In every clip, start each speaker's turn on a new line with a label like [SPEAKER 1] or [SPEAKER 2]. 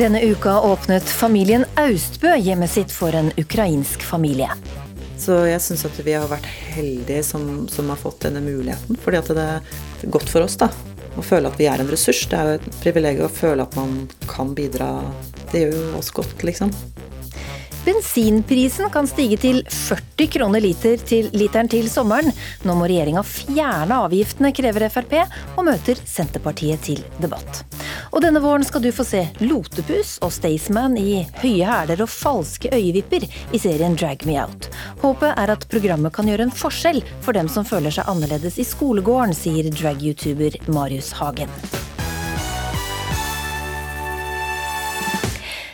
[SPEAKER 1] Denne uka åpnet familien Austbø hjemmet sitt for en ukrainsk familie.
[SPEAKER 2] Så jeg syns at vi har vært heldige som, som, har fått denne muligheten. Fordi det er godt for oss da, å føle at vi er en ressurs. Det er jo et privilegium å føle at man kan bidra. Det gjør jo oss godt, liksom.
[SPEAKER 1] Bensinprisen kan stige til 40 kroner liter til literen til sommeren. Nå må regjeringa fjerne avgiftene, krever Frp, og møter Senterpartiet til debatt. Og denne våren skal du få se Lotepus og Staysman i høye hæler og falske øyevipper i serien Drag Me Out. Håpet er at programmet kan gjøre en forskjell for dem som føler seg annerledes i skolegården, sier drag-youtuber Marius Hagen.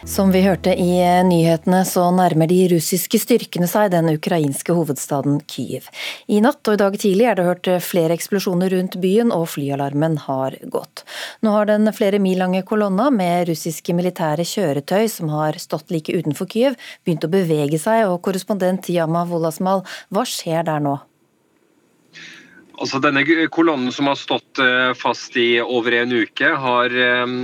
[SPEAKER 1] Som vi hørte i nyhetene, så nærmer de russiske styrkene seg den ukrainske hovedstaden Kyiv. I natt og i dag tidlig er det hørt flere eksplosjoner rundt byen, og flyalarmen har gått. Nå har den flere mil lange kolonna med russiske militære kjøretøy som har stått like utenfor Kyiv, begynt å bevege seg, og korrespondent Yama Wolasmal, hva skjer der nå?
[SPEAKER 3] Altså Denne kolonnen som har stått eh, fast i over en uke, har eh,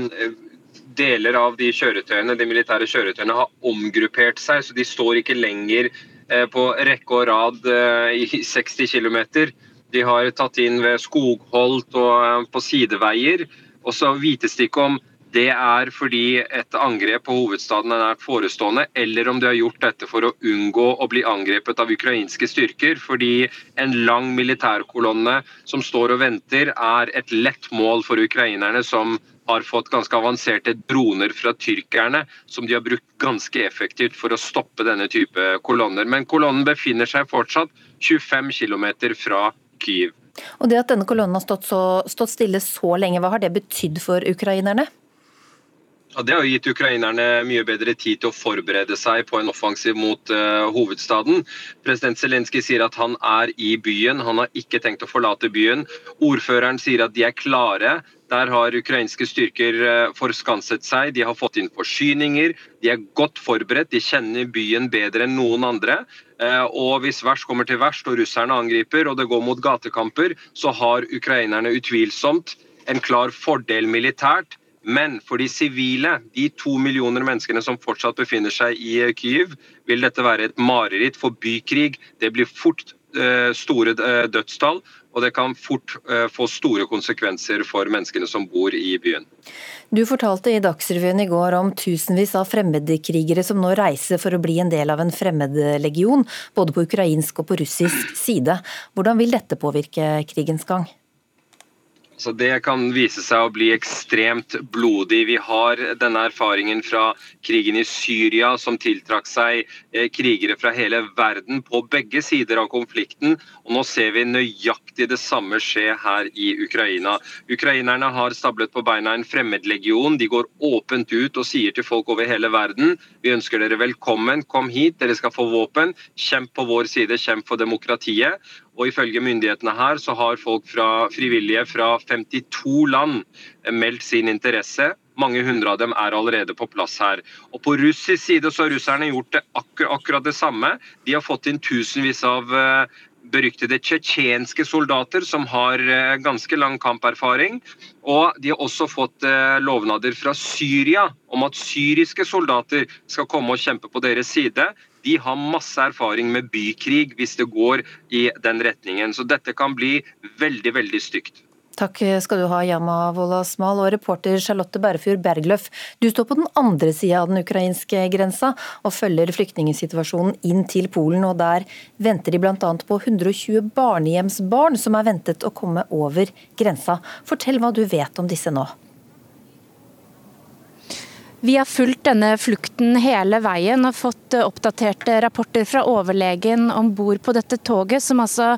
[SPEAKER 3] deler av de kjøretøyene, de militære kjøretøyene har omgruppert seg, så de står ikke lenger eh, på rekke og rad eh, i 60 km. De har tatt inn ved skogholt og eh, på sideveier. Og så vites det ikke om det er fordi et angrep på hovedstaden er nært forestående, eller om de har gjort dette for å unngå å bli angrepet av ukrainske styrker. Fordi en lang militærkolonne som står og venter, er et lett mål for ukrainerne, som har fått ganske avanserte droner fra tyrkerne, som de har brukt ganske effektivt for å stoppe denne type kolonner. Men kolonnen befinner seg fortsatt 25 km fra Kyiv.
[SPEAKER 1] Og Det at denne kolonnen har stått, så, stått stille så lenge, hva har det betydd for ukrainerne?
[SPEAKER 3] Ja, det har gitt ukrainerne mye bedre tid til å forberede seg på en offensiv mot uh, hovedstaden. President Zelenskyj sier at han er i byen, han har ikke tenkt å forlate byen. Ordføreren sier at de er klare. Der har ukrainske styrker uh, forskanset seg, de har fått inn forsyninger. De er godt forberedt, de kjenner byen bedre enn noen andre. Uh, og hvis verst kommer til verst og russerne angriper og det går mot gatekamper, så har ukrainerne utvilsomt en klar fordel militært men for de sivile, de to millioner menneskene som fortsatt befinner seg i eh, Kyiv, vil dette være et mareritt for bykrig. Det blir fort store dødstall, og det kan fort uh, få store konsekvenser for menneskene som bor i byen.
[SPEAKER 1] Du fortalte i Dagsrevyen i går om tusenvis av fremmedkrigere som nå reiser for å bli en del av en fremmedlegion, både på ukrainsk og på russisk side. Hvordan vil dette påvirke krigens gang?
[SPEAKER 3] Så Det kan vise seg å bli ekstremt blodig. Vi har denne erfaringen fra krigen i Syria, som tiltrakk seg eh, krigere fra hele verden på begge sider av konflikten. Og Nå ser vi nøyaktig det samme skje her i Ukraina. Ukrainerne har stablet på beina en fremmedlegion. De går åpent ut og sier til folk over hele verden vi ønsker dere velkommen, kom hit, dere skal få våpen. Kjemp på vår side, kjemp for demokratiet. Og ifølge myndighetene her så har folk fra frivillige fra 52 land meldt sin interesse. Mange hundre av dem er allerede på plass her. Og På russisk side så har russerne gjort det akkur akkurat det samme. De har fått inn tusenvis av uh, beryktede tsjetsjenske soldater som har uh, ganske lang kamperfaring. Og de har også fått lovnader fra Syria om at syriske soldater skal komme og kjempe på deres side de har masse erfaring med bykrig hvis det går i den retningen. Så dette kan bli veldig, veldig stygt.
[SPEAKER 1] Takk skal du ha, Yama Wolasmal og reporter Charlotte Berrefjord Bergløff. Du står på den andre sida av den ukrainske grensa og følger flyktningsituasjonen inn til Polen. og Der venter de bl.a. på 120 barnehjemsbarn som er ventet å komme over grensa. Fortell hva du vet om disse nå.
[SPEAKER 4] Vi har fulgt denne flukten hele veien og fått eh, oppdaterte rapporter fra overlegen om bord på dette toget, som altså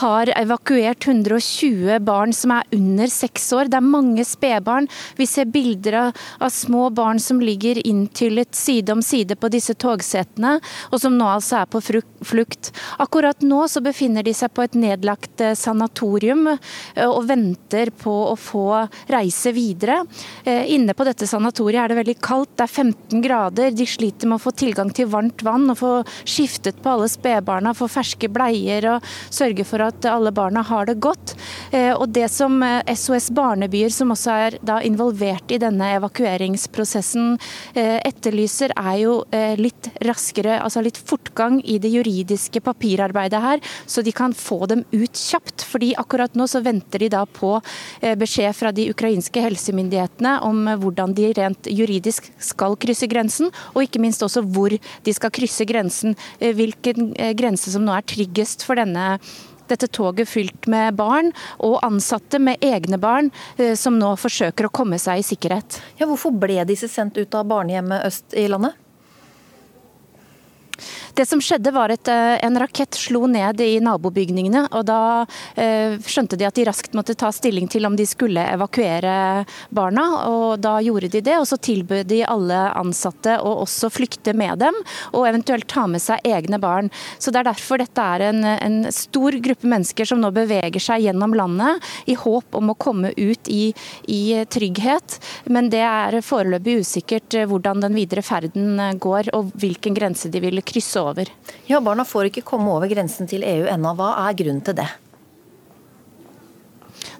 [SPEAKER 4] har evakuert 120 barn som er under seks år. Det er mange spedbarn. Vi ser bilder av, små barn som ligger inntyllet side om side på disse togsetene, og som nå altså er på flukt. Akkurat nå så befinner de seg på et nedlagt eh, sanatorium eh, og venter på å få reise videre. Inne på dette sanatoriet er det veldig kaldt kaldt, det er 15 grader. De sliter med å få tilgang til varmt vann og få skiftet på alle spedbarna, få ferske bleier og sørge for at alle barna har det godt. Eh, og det som SOS eh, Barnebyer, som også er involvert i denne evakueringsprosessen, eh, etterlyser, er jo litt raskere, altså litt fortgang i det juridiske papirarbeidet her, så de kan få dem ut kjapt. fordi akkurat nå så venter de da på beskjed fra de ukrainske helsemyndighetene om hvordan de rent juridisk skal krysse grensen, og ikke minst også hvor de skal krysse grensen. Eh, hvilken eh, grense som nå er tryggest for denne dette toget fylt med barn og ansatte med egne barn, eh, som nå forsøker å komme seg i sikkerhet.
[SPEAKER 1] Ja, hvorfor ble disse sendt ut av barnehjemmet øst i landet?
[SPEAKER 4] Det som skjedde var at eh, en rakett slo ned i nabobygningene. og Da eh, skjønte de at de raskt måtte ta stilling til om de skulle evakuere barna. og Da gjorde de det. og Så tilbød de alle ansatte å også flykte med dem, og eventuelt ta med seg egne barn. Så Det er derfor dette er en, en stor gruppe mennesker som nå beveger seg gjennom landet i håp om å komme ut i, i trygghet. Men det er foreløpig usikkert eh, hvordan den videre ferden går, og hvilken grense de vil krysse over.
[SPEAKER 1] Ja, Barna får ikke komme over grensen til EU ennå. Hva er grunnen til det?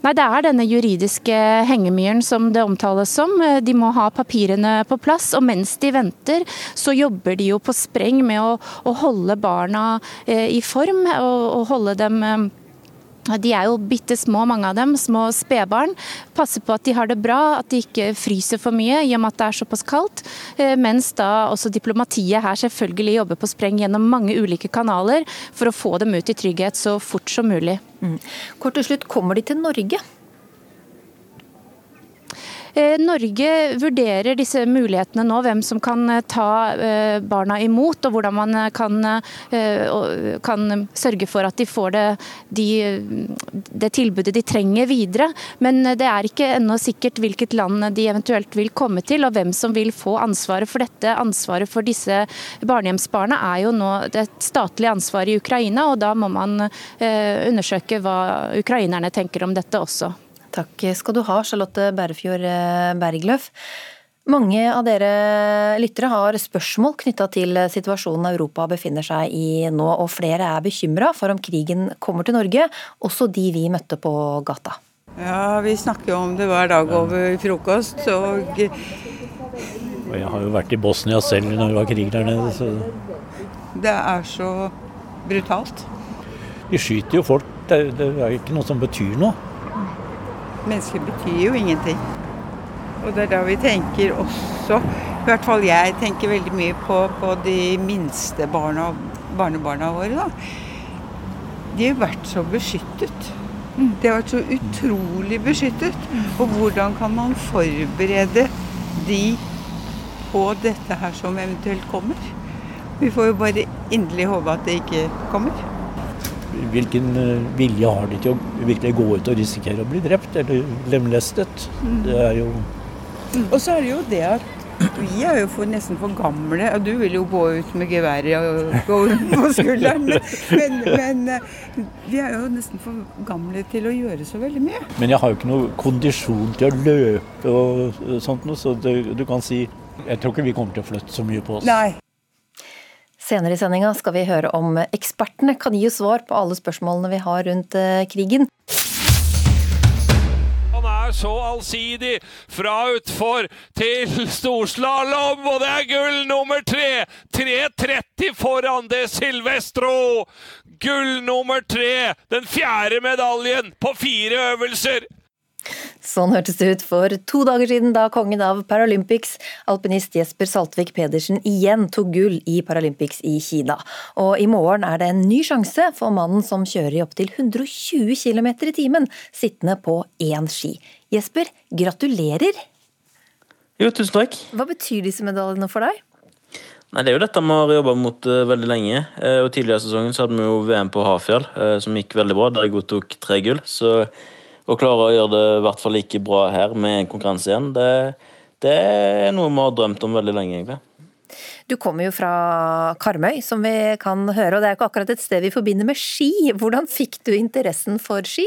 [SPEAKER 4] Nei, Det er denne juridiske hengemyren som det omtales som. De må ha papirene på plass. Og mens de venter, så jobber de jo på spreng med å, å holde barna eh, i form. Og, og holde dem eh, de er jo bitte små, mange av dem. Små spedbarn. Passer på at de har det bra, at de ikke fryser for mye i og med at det er såpass kaldt. Eh, mens da også diplomatiet her selvfølgelig jobber på spreng gjennom mange ulike kanaler for å få dem ut i trygghet så fort som mulig.
[SPEAKER 1] Mm. Kort til slutt, kommer de til Norge?
[SPEAKER 4] Eh, Norge vurderer disse mulighetene nå, hvem som kan eh, ta eh, barna imot, og hvordan man kan, kan sørge for at de får det, de, det, tilbudet de trenger videre. Men det er ikke ennå sikkert hvilket land de eventuelt vil komme til, og hvem som vil få ansvaret for dette. Ansvaret for disse barnehjemsbarna er jo nå et statlig ansvar i Ukraina, og da må man undersøke hva ukrainerne tenker om dette også.
[SPEAKER 1] Takk skal du ha, Charlotte Bærefjord eh, Bergløf. Mange av dere lyttere har spørsmål knytta til situasjonen Europa befinner seg i nå, og flere er bekymra for om krigen kommer til Norge, også de vi møtte på gata.
[SPEAKER 5] Ja, vi snakker om det hver dag over frokost, og
[SPEAKER 6] Jeg har jo vært i Bosnia selv når det var krig der nede, så
[SPEAKER 5] Det er så brutalt.
[SPEAKER 6] Vi skyter jo folk. Det, det er ikke noe som betyr noe.
[SPEAKER 5] Mennesker betyr jo ingenting. Og det er da vi tenker også, i hvert fall jeg tenker veldig mye på, på de minste barna, barnebarna våre. da. De har vært så beskyttet. De har vært så utrolig beskyttet. Og hvordan kan man forberede de på dette her som eventuelt kommer? Vi får jo bare inderlig håpe at det ikke kommer
[SPEAKER 6] hvilken eh, vilje har de til å virkelig gå ut og risikere å bli drept eller lemlestet? Mm. Det er jo
[SPEAKER 5] Og så er det jo det at vi er jo for, nesten for gamle. Du vil jo gå ut med geværet gå på skulderen. Men, men, eh, vi er jo nesten for gamle til å gjøre så veldig mye.
[SPEAKER 6] Men jeg har jo ikke noe kondisjon til å løpe og sånt noe, så du, du kan si Jeg tror ikke vi kommer til å flytte så mye på oss.
[SPEAKER 5] Nei.
[SPEAKER 1] Senere i sendinga skal vi høre om ekspertene kan gi oss svar på alle spørsmålene vi har rundt eh, krigen.
[SPEAKER 7] Han er så allsidig fra utfor til storslalåm, og det er gull nummer tre! 3.30 foran det Silvestro! Gull nummer tre! Den fjerde medaljen på fire øvelser!
[SPEAKER 1] Sånn hørtes det ut for to dager siden da kongen av Paralympics, alpinist Jesper Saltvik Pedersen, igjen tok gull i Paralympics i Kina. Og i morgen er det en ny sjanse for mannen som kjører i opptil 120 km i timen, sittende på én ski. Jesper, gratulerer!
[SPEAKER 8] Jo, tusen takk.
[SPEAKER 1] Hva betyr disse medaljene for deg?
[SPEAKER 8] Nei, Det er jo dette vi har jobba mot uh, veldig lenge. Uh, og Tidligere i sesongen så hadde vi jo VM på Hafjell, uh, som gikk veldig bra. Der jeg godtok tre gull. Så å klare å gjøre det i hvert fall like bra her med en konkurranse igjen, det, det er noe vi har drømt om veldig lenge, egentlig.
[SPEAKER 1] Du kommer jo fra Karmøy, som vi kan høre, og det er ikke akkurat et sted vi forbinder med ski. Hvordan fikk du interessen for ski?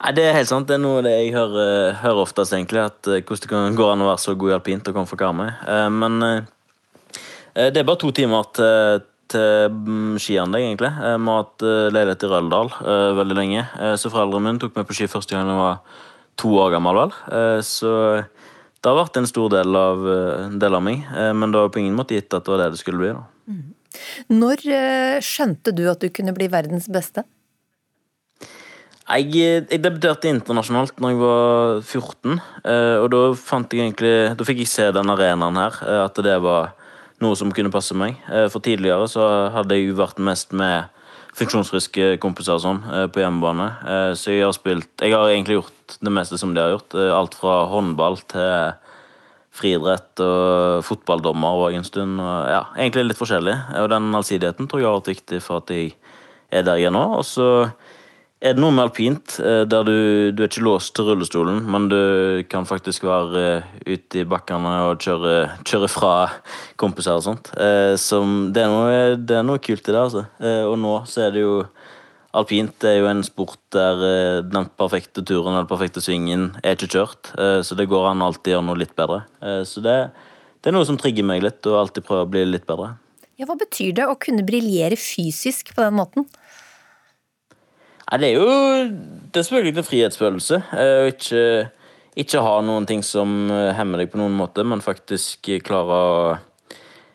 [SPEAKER 8] Nei, Det er helt sant. Det er noe jeg hører, hører oftest, egentlig. At uh, Hvordan det kan gå an å være så god i alpint og komme fra Karmøy. Uh, men uh, det er bare to timer til, til um, skianlegg, egentlig. Vi har hatt leilighet i Røldal veldig lenge. så foreldrene mine tok meg på ski første gang jeg var to år gammel, vel. så det har vært en stor del av, del av meg, men det var på ingen måte gitt at det var det det skulle bli. da.
[SPEAKER 1] Mm. Når skjønte du at du kunne bli verdens beste?
[SPEAKER 8] Jeg, jeg, debuterte internasjonalt når jeg var 14. Eh, og da fant jeg egentlig Da fikk jeg se den arenaen her, eh, at det var noe som kunne passe meg. Eh, for tidligere så hadde jeg jo vært mest med funksjonsfriske kompiser og sånn på hjemmebane. Så jeg har spilt Jeg har egentlig gjort det meste som de har gjort. Alt fra håndball til friidrett og fotballdommer òg en stund. Og ja, egentlig litt forskjellig. Og den allsidigheten tror jeg har vært viktig for at jeg er der jeg er nå. Og så er det noe med alpint eh, der du, du, er ikke låst til rullestolen, men du kan faktisk være eh, ute i bakkene og kjøre, kjøre fra kompiser og sånt. Eh, som, det, er noe, det, er noe, kult i det, altså. Og nå så er det jo Alpint er jo en sport der den perfekte turen eller perfekte svingen er ikke kjørt. Så det går an alltid å gjøre noe litt bedre. Så det, det er noe som trigger meg litt, og alltid prøver å bli litt bedre.
[SPEAKER 1] Ja, Hva betyr det å kunne briljere fysisk på den måten?
[SPEAKER 8] Nei, det er jo Det er selvfølgelig en frihetsfølelse. Eh, å ikke, ikke ha noen ting som eh, hemmer deg på noen måte, men faktisk klare å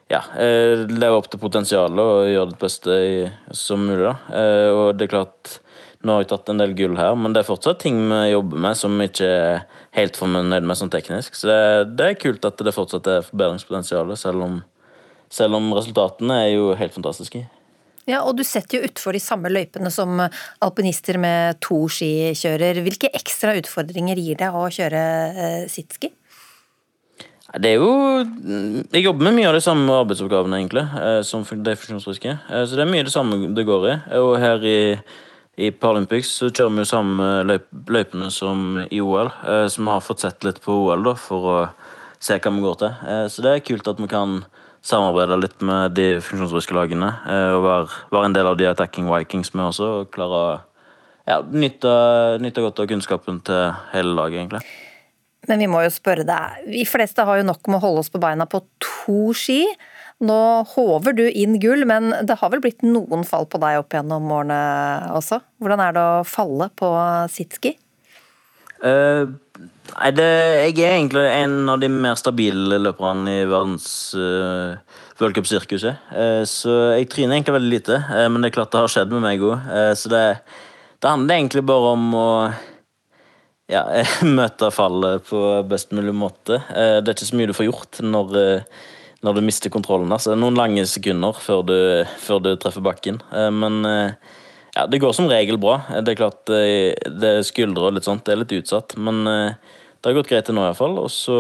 [SPEAKER 8] ja, eh, leve opp til potensialet og gjøre det beste som mulig. Da. Og det er klart Nå har jeg tatt en del gull her, men det er fortsatt ting vi jobber med som vi ikke er helt fornøyd med sånn teknisk. Så det, det, er kult at det fortsatt er forbedringspotensial, selv selv om resultatene er jo helt fantastiske.
[SPEAKER 1] Ja, og du setter jo utfor de samme løypene som alpinister med to ski kjører. Hvilke ekstra utfordringer gir det å kjøre eh, sitski?
[SPEAKER 8] Det er jo Jeg jobber med mye av de samme arbeidsoppgavene, egentlig, eh, som de funksjonsfriske. Eh, så det er mye det samme det går i. Og her i, i Paralympics så kjører vi jo samme løyp, løypene som i OL, så vi har fått sett litt på OL da, for å se hva vi går til. Så det er kult at vi kan samarbeide litt med de funksjonsfriske lagene. Eh, og være, være, en del av de attacking Vikings med også. Og klare å ja, nytte, nyte, godt av kunnskapen til hele laget, egentlig.
[SPEAKER 1] Men vi må jo spørre deg. Vi fleste har jo nok med å holde oss på beina på to ski. Nå håver du inn gull, men det har vel blitt noen fall på deg opp gjennom årene også? Hvordan er det å falle på sitski?
[SPEAKER 8] Uh, Nei, det, jeg er egentlig en av de mer stabile løperne i verdens uh, worldcupsirkuset. Uh, så jeg tryner egentlig veldig lite, uh, men det er klart det har skjedd med meg òg. Uh, så det, det, handler egentlig bare om å ja, møte fallet på best mulig måte. det er ikke så mye du får gjort når, når du mister kontrollen. Altså, noen lange sekunder før du, før du treffer bakken. men ja, det går som regel bra. Det er klart det er skuldre og litt sånt, det er litt utsatt. Men det har gått greit til nå, iallfall. Og så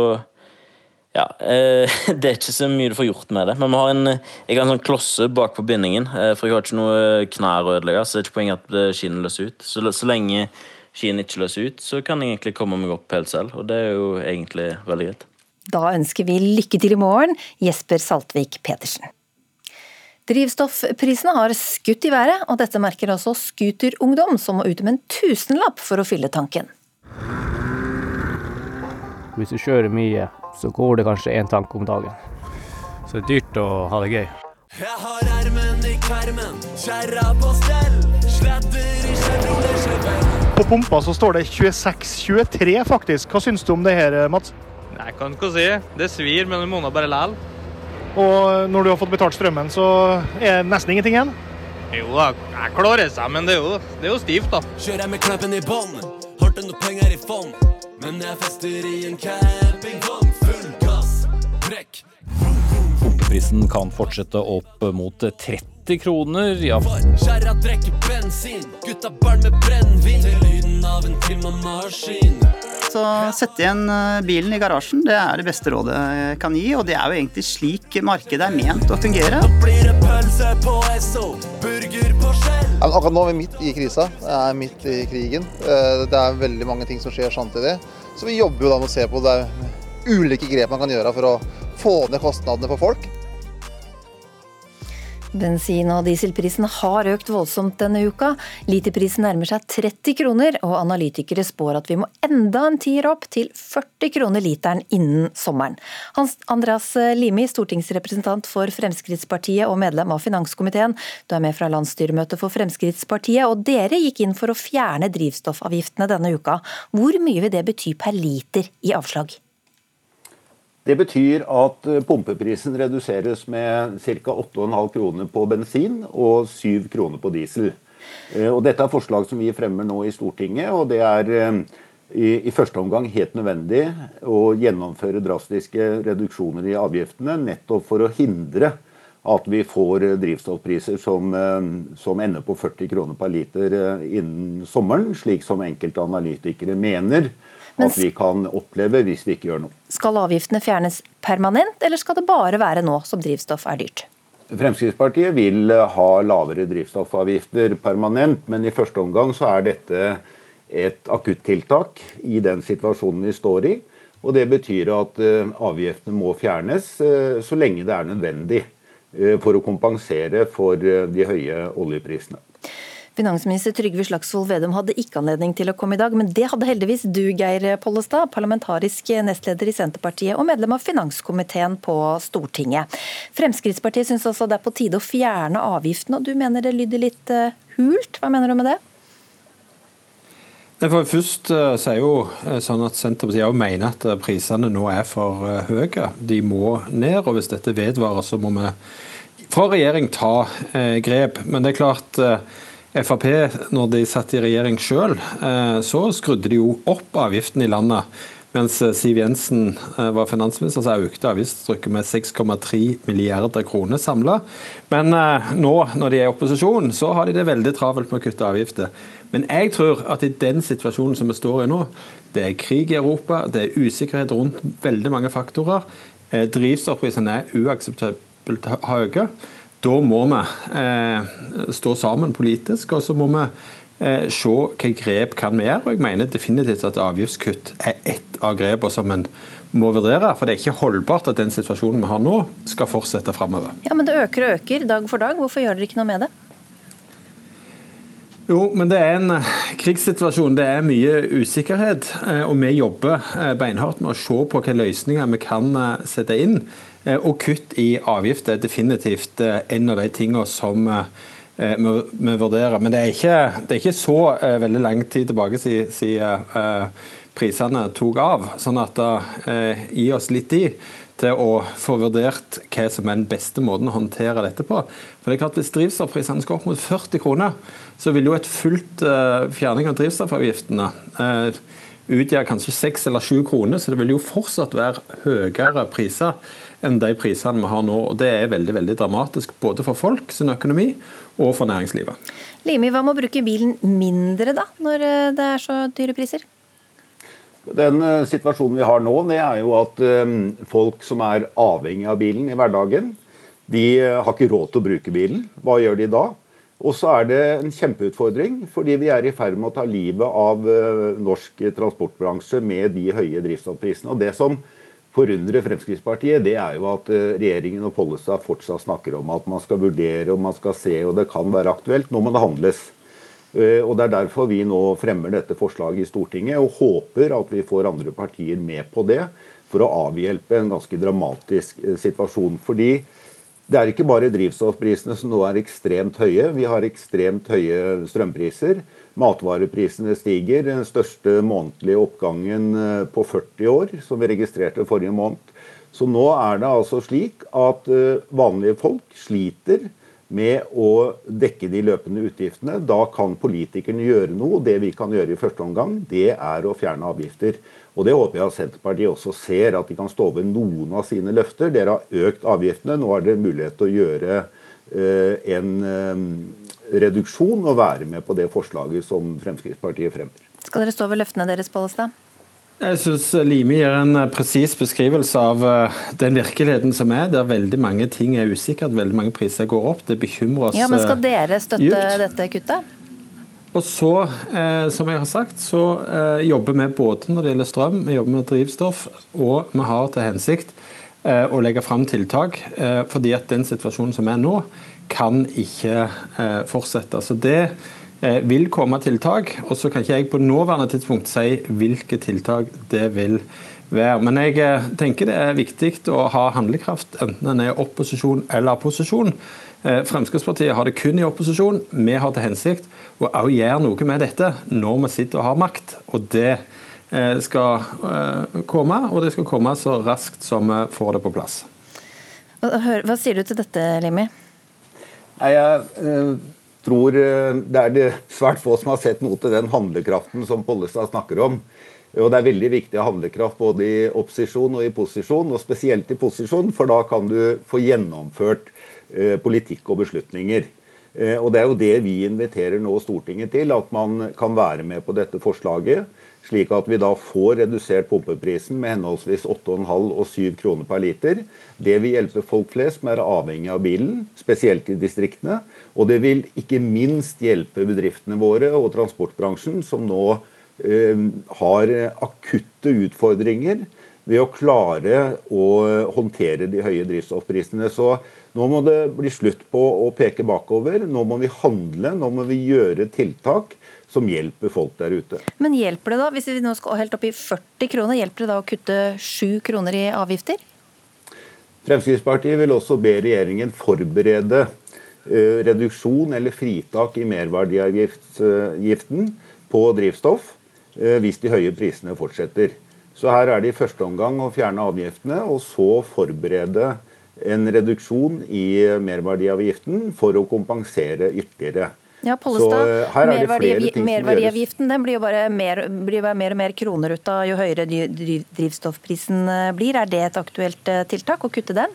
[SPEAKER 8] ja, eh, Det er ikke så mye du får gjort med det. Men vi har en, jeg har en sånn klosse bak på bindingen, eh, for jeg har ikke noe knær å ødelegge. Så det er ikke poenget at eh, skiene løser ut. Så, så lenge skiene ikke løser ut, så kan jeg egentlig komme meg opp helt selv. Og det er jo egentlig veldig greit.
[SPEAKER 1] Da ønsker vi lykke til i morgen, Jesper Saltvik Petersen. Drivstoffprisene har skutt i været, og dette merker også Scooterungdom, som må ut med en tusenlapp for å fylle tanken.
[SPEAKER 9] Hvis du kjører mye, så går det kanskje én tanke om dagen. Så det er dyrt å ha det gøy. Jeg har ermen i kvermen, kjerra på stell, sladder i
[SPEAKER 10] Chevrolet På pumpa så står det 26-23 faktisk. Hva syns du om det her, Mats?
[SPEAKER 11] Jeg kan ikke si. Det svir, men du må bare lære.
[SPEAKER 10] Og når du har fått betalt strømmen, så er det nesten ingenting igjen?
[SPEAKER 11] Jo da, jeg klarer seg, men det er jo, det er jo stivt, da. Kjører jeg med knappen i bånn, har du noe penger i fond? Men jeg fester i en campingvogn, full gass, brekk.
[SPEAKER 12] Pumpeprisen kan fortsette opp mot 30 kroner. Ja. Kjerra drikker bensin, gutta barn med brennevin. Til lyden av en timemaskin.
[SPEAKER 13] Så sette igjen eh, bilen i garasjen, det er det beste rådet jeg kan gi. Og det er jo egentlig slik markedet er ment å fungere.
[SPEAKER 14] Akkurat nå er vi midt i krisa. Det er midt i krigen. Eh, det er veldig mange ting som skjer samtidig. Så vi jobber jo da med å se på det ulike grep man kan gjøre for å få ned kostnadene for folk.
[SPEAKER 1] Bensin- og dieselprisen har økt voldsomt denne uka. Literprisen nærmer seg 30 kroner, og analytikere spår at vi må enda en tier opp til 40 kroner literen innen sommeren. Hans Andreas Limi, stortingsrepresentant for Fremskrittspartiet og medlem av finanskomiteen. Du er med fra landsstyremøtet for Fremskrittspartiet, og dere gikk inn for å fjerne drivstoffavgiftene denne uka. Hvor mye vil det bety per liter i avslag?
[SPEAKER 15] Det betyr at eh, pumpeprisen reduseres med ca. 8,5 kroner på bensin og 7 kroner på diesel. Eh, og dette er forslag som vi fremmer nå i Stortinget, og det er eh, i, i første omgang helt nødvendig å gjennomføre drastiske reduksjoner i avgiftene, nettopp for å hindre at vi får drivstoffpriser som, som, ender på 40 kroner per liter innen sommeren, slik som enkelte analytikere mener at vi kan oppleve hvis vi ikke gjør noe.
[SPEAKER 1] Skal avgiftene fjernes permanent, eller skal det bare være nå som drivstoff er dyrt?
[SPEAKER 15] Fremskrittspartiet vil ha lavere drivstoffavgifter permanent, men i første omgang så er dette et akuttiltak i den situasjonen vi står i. Og Det betyr at eh, avgiftene må fjernes eh, så lenge det er nødvendig eh, for å kompensere for de høye oljeprisene.
[SPEAKER 1] Finansminister Trygve Slagsvold Vedum hadde ikke anledning til å komme i dag, men det hadde heldigvis du, Geir Pollestad, parlamentarisk nestleder i Senterpartiet og medlem av finanskomiteen på Stortinget. Fremskrittspartiet syns også det er på tide å fjerne avgiften, og du mener det lyder litt uh, hult. Hva mener du med det?
[SPEAKER 16] For først uh, så er jo uh, sånn at Senterpartiet mener at prisene nå er for høye. De må ned, og hvis dette vedvarer, så må vi fra regjering ta grep. Men det er klart Frp, når de satt i regjering sjøl, eh, så skrudde de jo opp avgiften i landet. Mens eh, Siv Jensen eh, var finansminister, så økte avgiftstrykket med 6,3 milliarder kroner samla. Men nå, når de er i opposisjon, så har de det veldig travelt med å kutte avgifter. Men jeg tror at i den situasjonen som vi står i nå, det er krig i Europa, det er usikkerhet rundt veldig mange faktorer. Drivstoffprisene er uakseptabelt høye. Da må vi eh, stå sammen politisk, og så må vi eh, se hvilke grep kan vi gjøre. Og jeg mener definitivt at avgiftskutt er ett av grepene som en må vurdere. For det er ikke holdbart at den situasjonen vi har nå, skal fortsette framover.
[SPEAKER 1] Ja, men det øker og øker dag for dag. Hvorfor gjør dere ikke noe med det?
[SPEAKER 16] Jo, men det er en eh, krigssituasjon. Det er mye usikkerhet. Eh, og vi jobber eh, beinhardt med å se på hvilke løsninger vi kan sette inn. Eh, og kutt i avgifter er definitivt eh, en av de tingene som eh, vi vurderer. Men det er ikke, det er ikke så veldig lang tid tilbake siden prisene tok av. Sånn at det gi oss litt tid til å få vurdert hva som er den beste måten å håndtere dette på. For det er klart Hvis drivstoffprisene skal opp mot 40 kroner, så vil jo et fullt fjerning av drivstoffavgiftene utgjøre kanskje 6 eller 7 kroner, så det vil jo fortsatt være høyere priser enn de prisene vi har nå. og Det er veldig veldig dramatisk både for folk sin økonomi og for næringslivet.
[SPEAKER 1] Limi, hva med å bruke bilen mindre da, når eh, det er så dyre priser?
[SPEAKER 15] Den uh, situasjonen vi har nå, det er jo at um, folk som er avhengig av bilen i hverdagen, de har ikke råd til å bruke bilen. Hva gjør de da? Og så er det en kjempeutfordring, fordi vi er i ferd med å ta livet av norsk transportbransje med de høye drivstoffprisene. Og det som forundrer Fremskrittspartiet, det er jo at eh, regjeringen og Pollestad fortsatt snakker om at man skal vurdere og man skal se og det kan være aktuelt. Nå må det handles. Eh, og Det er derfor vi nå fremmer dette forslaget i Stortinget og håper at vi får andre partier med på det for å avhjelpe en ganske dramatisk eh, situasjon. Fordi det er ikke bare drivstoffprisene som nå er ekstremt høye. Vi har ekstremt høye strømpriser. Matvareprisene stiger. Den største månedlige oppgangen eh, på 40 år, som vi registrerte forrige måned. Så nå er det altså slik at eh, vanlige folk sliter med å dekke de løpende utgiftene. Da kan politikerne gjøre noe. Det vi kan gjøre i første omgang, det er å fjerne avgifter. Og Det håper jeg at Senterpartiet også ser, at de kan stå ved noen av sine løfter. Dere har økt avgiftene. Nå er det mulighet til å gjøre eh, en reduksjon og være med på det forslaget som Fremskrittspartiet fremmer.
[SPEAKER 1] Skal dere stå ved løftene deres, Pollestad?
[SPEAKER 16] Jeg syns Limi gir en presis beskrivelse av den virkeligheten som er, der veldig mange ting er usikkert, veldig mange priser går opp. Det bekymrer oss
[SPEAKER 1] Ja, Men skal dere støtte
[SPEAKER 16] dypt.
[SPEAKER 1] dette kuttet?
[SPEAKER 16] Og så, eh, som jeg har sagt, så eh, jobber vi både når det gjelder strøm, vi jobber med drivstoff, og vi har til hensikt eh, å legge fram tiltak. Eh, fordi at den situasjonen som er nå, kan ikke eh, fortsette. Så det eh, vil komme tiltak. Og så kan ikke jeg på nåværende tidspunkt si hvilke tiltak det vil være. Men jeg eh, tenker det er viktig å ha handlekraft, enten en er opposisjon eller posisjon. Fremskrittspartiet har det kun i opposisjon. Vi har til hensikt å også gjøre noe med dette når vi sitter og har makt. Og det skal komme, og det skal komme så raskt som vi får det på plass.
[SPEAKER 1] Hva sier du til dette, Limi?
[SPEAKER 15] Nei, Jeg eh, tror eh, det er det svært få som har sett noe til den handlekraften som Pollestad snakker om. Og Det er veldig viktig å ha handlekraft både i opposisjon og i posisjon, og spesielt i posisjon, for da kan du få gjennomført eh, politikk og beslutninger. Og Det er jo det vi inviterer nå Stortinget til, at man kan være med på dette forslaget. Slik at vi da får redusert pumpeprisen med henholdsvis 8,5 og 7 kroner per liter. Det vil hjelpe folk flest som er avhengig av bilen, spesielt i distriktene. Og det vil ikke minst hjelpe bedriftene våre og transportbransjen, som nå eh, har akutte utfordringer ved å klare å håndtere de høye drivstoffprisene. Så nå må det bli slutt på å peke bakover. Nå må vi handle, nå må vi gjøre tiltak som hjelper folk der ute.
[SPEAKER 1] Men hjelper det da, hvis vi nå skal helt opp i 40 kroner, hjelper det da å kutte 7 kroner i avgifter?
[SPEAKER 15] Fremskrittspartiet vil også be regjeringen forberede eh, reduksjon eller fritak i merverdiavgiften på drivstoff eh, hvis de høye prisene fortsetter. Så her er det i første omgang å fjerne avgiftene, og så forberede en reduksjon i merverdiavgiften for å kompensere ytterligere.
[SPEAKER 1] Ja, Pollestad,
[SPEAKER 15] eh, er som
[SPEAKER 1] merverdiavgiften den blir jo bare mer, blir bare mer og mer kroner ut av jo høyere drivstoffprisen eh, blir. Er det et aktuelt eh, tiltak å kutte den?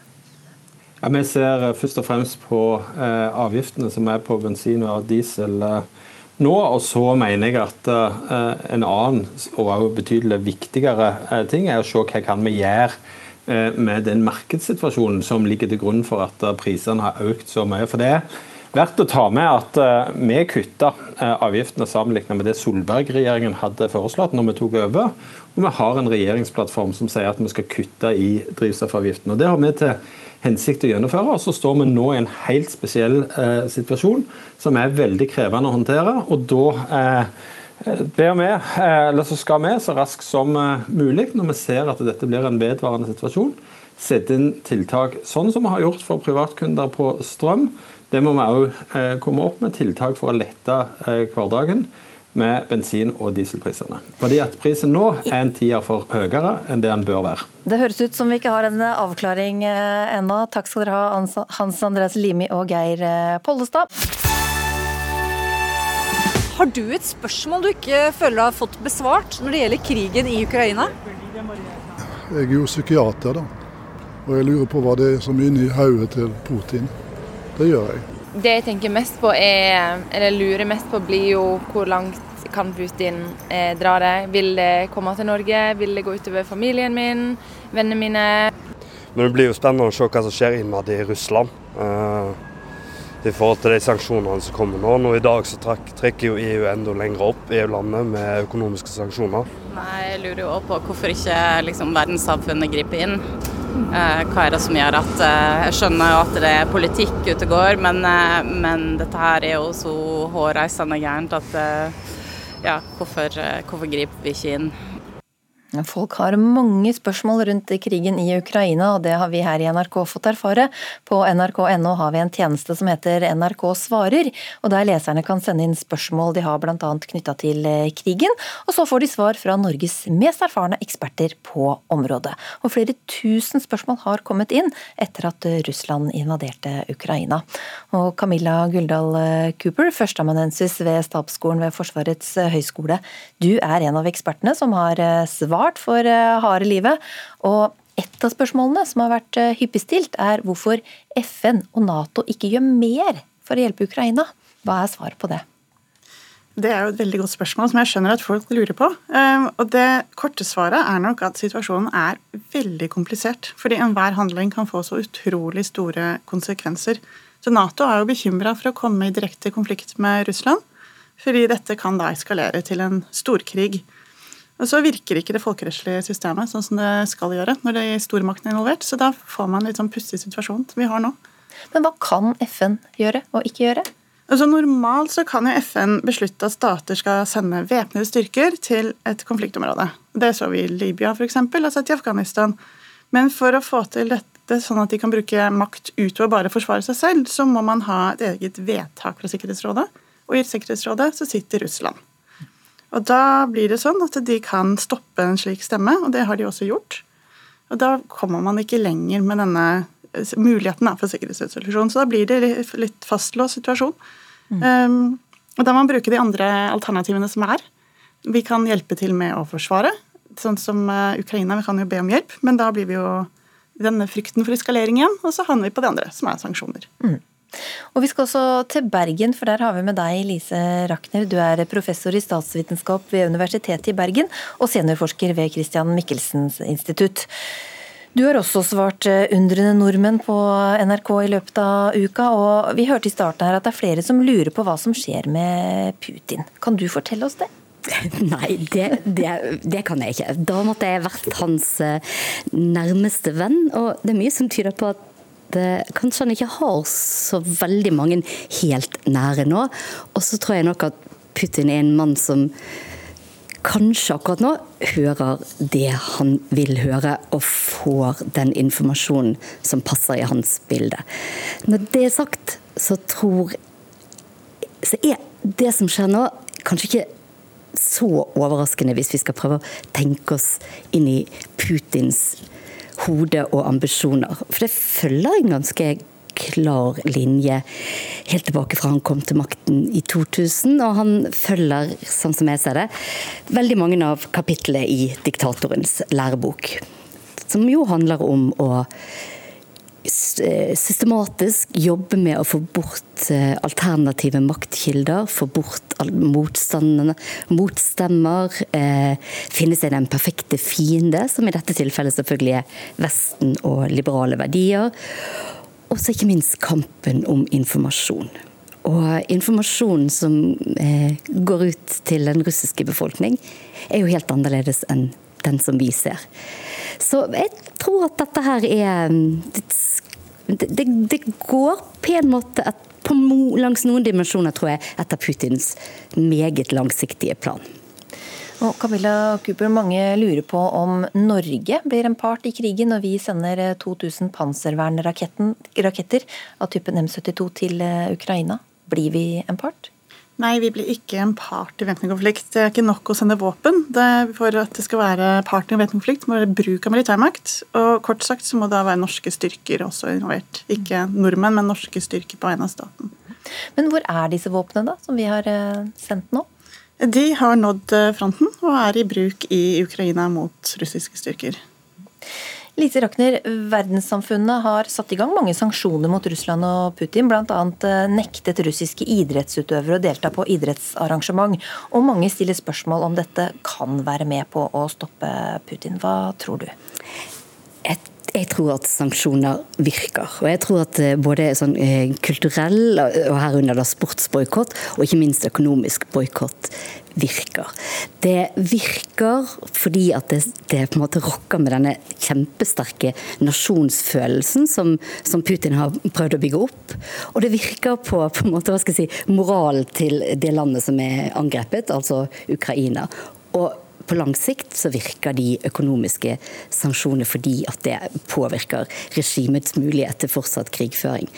[SPEAKER 16] Ja, vi ser først og fremst på eh, avgiftene som er på bensin og diesel eh, nå. Og så mener jeg at eh, en annen og også betydelig viktigere eh, ting er å se hva kan vi gjøre eh, med den markedssituasjonen som ligger til grunn for at prisene har økt så mye. For det er verdt å ta med at eh, vi kutta eh, avgiftene sammenlignet med det Solberg-regjeringen hadde foreslått når vi tok over. Og vi har en regjeringsplattform som sier at vi skal kutte i drivstoffavgiften. Og Det har vi til hensikt å gjennomføre. Og så står vi nå i en helt spesiell eh, situasjon som er veldig krevende å håndtere. Og da ber vi, eller så skal vi så raskt som mulig, når vi ser at dette blir en vedvarende situasjon, sette inn tiltak sånn som vi har gjort for privatkunder på strøm. Det må vi òg eh, komme opp med tiltak for å lette eh, hverdagen med bensin- og dieselprisene. Fordi at prisen nå er en tier for høyere enn det den bør være.
[SPEAKER 1] Det høres ut som vi ikke har en eh, avklaring ennå. Takk skal dere ha, Hans- Andreas Limi og Geir Pollestad.
[SPEAKER 17] Har du et spørsmål du ikke føler du har fått besvart når det gjelder krigen i Ukraina?
[SPEAKER 18] Jeg er jo psykiater, da. Og jeg lurer på hva det er som er inni hodet til Putin. Det gjør jeg.
[SPEAKER 19] Det jeg tenker mest på er, eller lurer mest på, blir jo hvor langt kan Putin eh, dra det? Vil det komme til Norge? Vil det gå utover familien min? Vennene mine?
[SPEAKER 20] Men det blir jo spennende å se hva som skjer innad i Russland. eh, I forhold til de sanksjonene som kommer nå. Nå I dag så trekk, trekker jo EU enda lenger opp, EU-landet, med økonomiske sanksjoner.
[SPEAKER 21] Nei, Jeg lurer jo også på hvorfor ikke liksom, verdenssamfunnet griper inn. Eh, hva er det som gjør at eh, Jeg skjønner jo at det er politikk ute og går, men, eh, men dette her er jo så hårreisende gærent at ja, hvorfor, hvorfor griper vi ikke inn?
[SPEAKER 1] Folk har mange spørsmål rundt krigen i Ukraina, og det har vi her i NRK fått erfare. På nrk.no har vi en tjeneste som heter NRK svarer, og der leserne kan sende inn spørsmål de har bl.a. knytta til eh, krigen, og så får de svar fra Norges mest erfarne eksperter på området. Og flere tusen spørsmål har kommet inn etter at Russland invaderte Ukraina. Og Camilla Guldal eh, Cooper, førsteamanuensis ved Stabsskolen ved Forsvarets eh, høgskole, du er en av ekspertene som har eh, svart for eh, harde livet. Og et av spørsmålene som har vært eh, hyppig stilt, er hvorfor FN og Nato ikke gjør mer for å hjelpe Ukraina. Hva er svaret på det?
[SPEAKER 22] Det er jo et veldig godt spørsmål som jeg skjønner at folk lurer på. Ehm, og det korte svaret er nok at situasjonen er veldig komplisert. Fordi enhver handling kan få så utrolig store konsekvenser. Så Nato er jo bekymra for å komme i direkte konflikt med Russland. Fordi dette kan da eskalere til en storkrig. Og så virker ikke det folkerettslige systemet sånn som det skal gjøre når det er stormakten er involvert. Så da får man en litt sånn pussig situasjon som vi har nå.
[SPEAKER 1] Men hva kan FN gjøre og ikke gjøre?
[SPEAKER 22] Altså Normalt så kan jo FN beslutte at stater skal sende væpnede styrker til et konfliktområde. Det så vi i Libya f.eks., sett i Afghanistan. Men for å få til dette sånn at de kan bruke makt utover bare å forsvare seg selv, så må man ha et eget vedtak fra Sikkerhetsrådet. Og i Sikkerhetsrådet så sitter Russland. Og da blir det sånn at de kan stoppe en slik stemme, og det har de også gjort. Og da kommer man ikke lenger med denne muligheten for sikkerhetsresolusjon. Så da blir det litt fastlåst situasjon. Mm. Um, og da må man bruke de andre alternativene som er. Vi kan hjelpe til med å forsvare, sånn som uh, Ukraina. Vi kan jo be om hjelp, men da blir vi jo denne frykten for eskalering igjen, og så havner vi på det andre, som er sanksjoner. Mm.
[SPEAKER 1] Og Vi skal også til Bergen, for der har vi med deg, Lise Rakner. Du er professor i statsvitenskap ved Universitetet i Bergen og seniorforsker ved Christian Michelsens institutt. Du har også svart eh, undrende nordmenn på NRK i løpet av uka, og vi hørte i starten her at det er flere som lurer på hva som skjer med Putin. Kan du fortelle oss det?
[SPEAKER 23] Nei, det, det, det, kan jeg ikke. Da måtte jeg vært hans eh, nærmeste venn, og det er mye som tyder på at kanskje han ikke har så veldig mange helt nære nå. Og så tror jeg nok at Putin er en mann som kanskje akkurat nå hører det han vil høre, og får den informasjonen som passer i hans bilde. Når det er sagt, så tror så er det som skjer nå, kanskje ikke så overraskende hvis vi skal prøve å tenke oss inn i Putins hode og ambisjoner. For det følger en ganske klar linje helt tilbake fra han kom til makten i 2000. Og han følger, sånn som jeg ser det, veldig mange av kapitlene i diktatorens lærebok. Som jo handler om å systematisk jobbe med å få bort eh, alternative maktkilder, få bort motstemmer, eh, finne seg den perfekte fiende, som i dette tilfellet selvfølgelig er Vesten og liberale verdier. Og så ikke minst kampen om informasjon. Og informasjonen som eh, går ut til den russiske befolkning, er jo helt annerledes enn den som vi ser. Så jeg tror at dette her er Det, det, det går på en måte at, på, langs noen dimensjoner, tror jeg, etter Putins meget langsiktige plan.
[SPEAKER 1] Og Camilla Cooper, mange lurer på om Norge blir en part i krigen når vi sender 2000 eh, panservernraketter av typen M72 til eh, Ukraina. Blir vi en part?
[SPEAKER 22] Nei, vi blir ikke en part i væpnet konflikt. Det er ikke nok å sende våpen. for at det skal være part i væpnet konflikt, må det være bruk av militærmakt. Og kort sagt så må det være norske styrker også involvert. Ikke nordmenn, men norske styrker på vegne av staten.
[SPEAKER 1] Men hvor er disse våpnene da, som vi har eh, sendt nå?
[SPEAKER 22] De har nådd eh, fronten og er i bruk i Ukraina mot russiske styrker.
[SPEAKER 1] Lise Rakner, verdenssamfunnet har satt i gang mange sanksjoner mot Russland og Putin. Bl.a. Eh, nektet russiske idrettsutøvere å delta på idrettsarrangement. Og mange stiller spørsmål om dette kan være med på å stoppe Putin. Hva tror du?
[SPEAKER 23] Et jeg tror at sanksjoner virker. Og jeg tror at eh, både sånn eh, kulturell, og herunder sportsboikott, og ikke minst økonomisk boikott virker. Det virker fordi at det, det, på en måte rokker med denne kjempesterke nasjonsfølelsen som, som, Putin har prøvd å bygge opp. Og det virker på, på en måte, hva skal jeg si, moralen til det landet som er angrepet, altså Ukraina. Og på lang sikt så virker de økonomiske sanksjonene fordi at det påvirker regimets mulighet til fortsatt krigføring.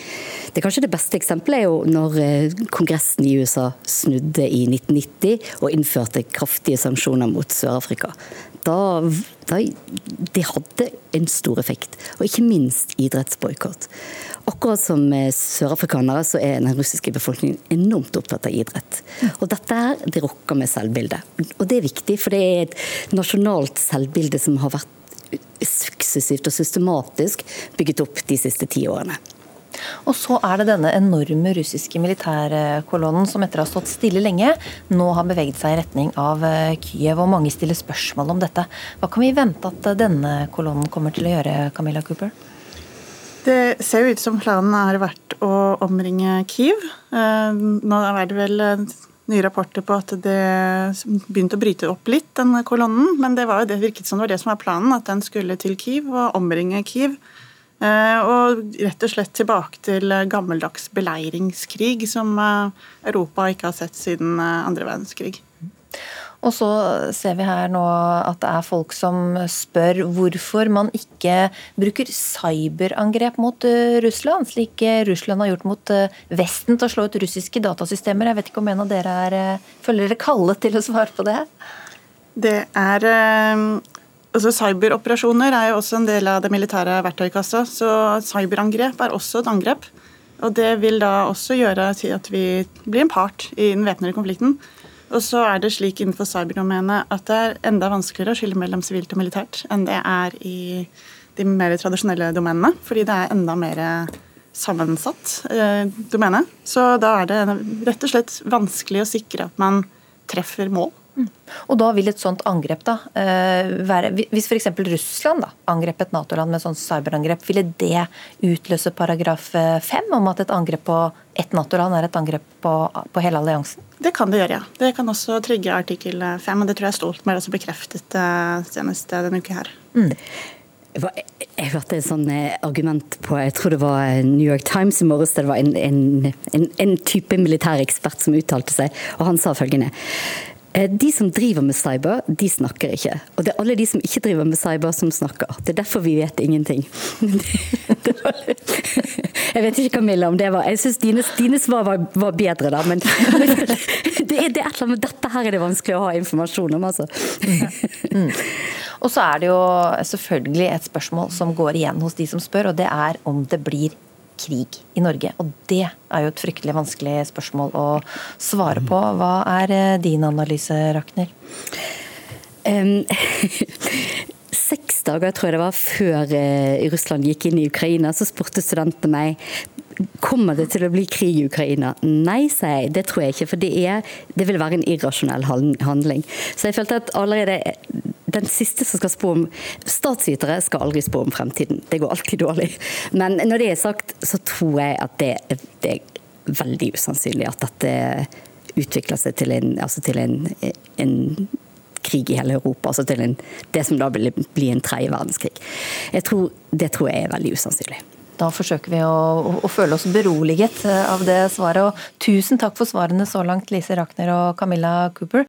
[SPEAKER 23] Det kanskje det beste eksempelet er jo når eh, Kongressen i USA snudde i 1990 og innførte kraftige sanksjoner mot Sør-Afrika da, da, Det hadde en stor effekt, og ikke minst idrettsboikott. Akkurat som sørafrikanere så er den russiske befolkningen enormt opptatt av idrett. Og dette her, det rokker med selvbildet. Og det er viktig, for det er et nasjonalt selvbilde som har vært suksessivt og systematisk bygget opp de siste ti årene.
[SPEAKER 1] Og så er det denne enorme russiske militærkolonnen som etter å ha stått stille lenge, nå har beveget seg i retning av eh, Kyiv, og mange stiller spørsmål om dette. Hva kan vi vente at denne kolonnen kommer til å gjøre, Camilla Cooper?
[SPEAKER 22] Det ser jo ut som planen har vært å omringe Kiev. Eh, nå er det vel eh, nye rapporter på at det begynte å bryte opp litt, den kolonnen. Men det, var jo det virket som det var det som var planen, at den skulle til Kiev og omringe Kiev. Eh, og rett og slett tilbake til gammeldags beleiringskrig, som Europa ikke har sett siden andre verdenskrig.
[SPEAKER 1] Og så ser vi her nå at det er folk som spør hvorfor man ikke bruker cyberangrep mot eh, Russland, slik eh, Russland har gjort mot eh, Vesten til å slå ut russiske datasystemer. Jeg vet ikke om en av dere er, føler dere kallet til å svare på det?
[SPEAKER 22] Det er altså Cyberoperasjoner er jo også en del av det militære verktøykassa, så cyberangrep er også et angrep. Og Det vil da også gjøre til at vi blir en part i den væpnede konflikten. Og så er det slik innenfor cyberdomenet at det er enda vanskeligere å skille mellom sivilt og militært enn det er i de mer tradisjonelle domenene, fordi det er enda mer sammensatt eh, domene. Så da er det rett og slett vanskelig å sikre at man treffer mål.
[SPEAKER 1] Og da vil et sånt angrep da eh, være Hvis f.eks. Russland da, angrep et Nato-land med sånt cyberangrep, ville det utløse paragraf 5 eh, om at et angrep på ett Nato-land er et angrep på, på, hele alliansen?
[SPEAKER 22] Det kan det gjøre, ja. Det kan også trygge artikkel 5, og det tror jeg Stoltenberg også bekreftet eh, senest denne uke her. Mm.
[SPEAKER 23] Jeg hørte et sånt argument på jeg tror det var New York Times i morges. Det var en, en, en, en type militærekspert som uttalte seg, og han sa følgende Eh, de som driver med cyber, de snakker ikke. Og det er alle de som ikke driver med cyber, som snakker. Det er derfor vi vet ingenting. Jeg vet ikke, Camilla, om det var Jeg syns dine, dine, svar var, var, bedre, da. Men det er, det er et eller annet med dette her er det vanskelig å ha informasjon om, altså.
[SPEAKER 1] Mm. Og så er det jo selvfølgelig et spørsmål som går igjen hos de som spør, og det er om det blir krig i Norge. Og det er jo et fryktelig vanskelig spørsmål å svare på. Hva er eh, din analyse, Rakner? Um,
[SPEAKER 23] seks dager tror jeg det var før uh, Russland gikk inn i Ukraina, så spurte studentene meg Kommer det til å bli krig i Ukraina? Nei, sa jeg. Det tror jeg ikke. For det, er, det vil være en irrasjonell handling. Så jeg følte at allerede den siste som skal spå om Statsvitere skal aldri spå om fremtiden. Det går alltid dårlig. Men når det er sagt, så tror jeg at det, det er veldig usannsynlig at dette utvikler seg til en, altså til en, en krig i hele Europa. altså til en, Det som da vil bli en tredje verdenskrig. Tror, det tror jeg er veldig usannsynlig.
[SPEAKER 1] Da forsøker vi å, å, å, føle oss beroliget av det svaret. Og tusen takk for svarene så langt, Lise Rakner og Camilla Cooper.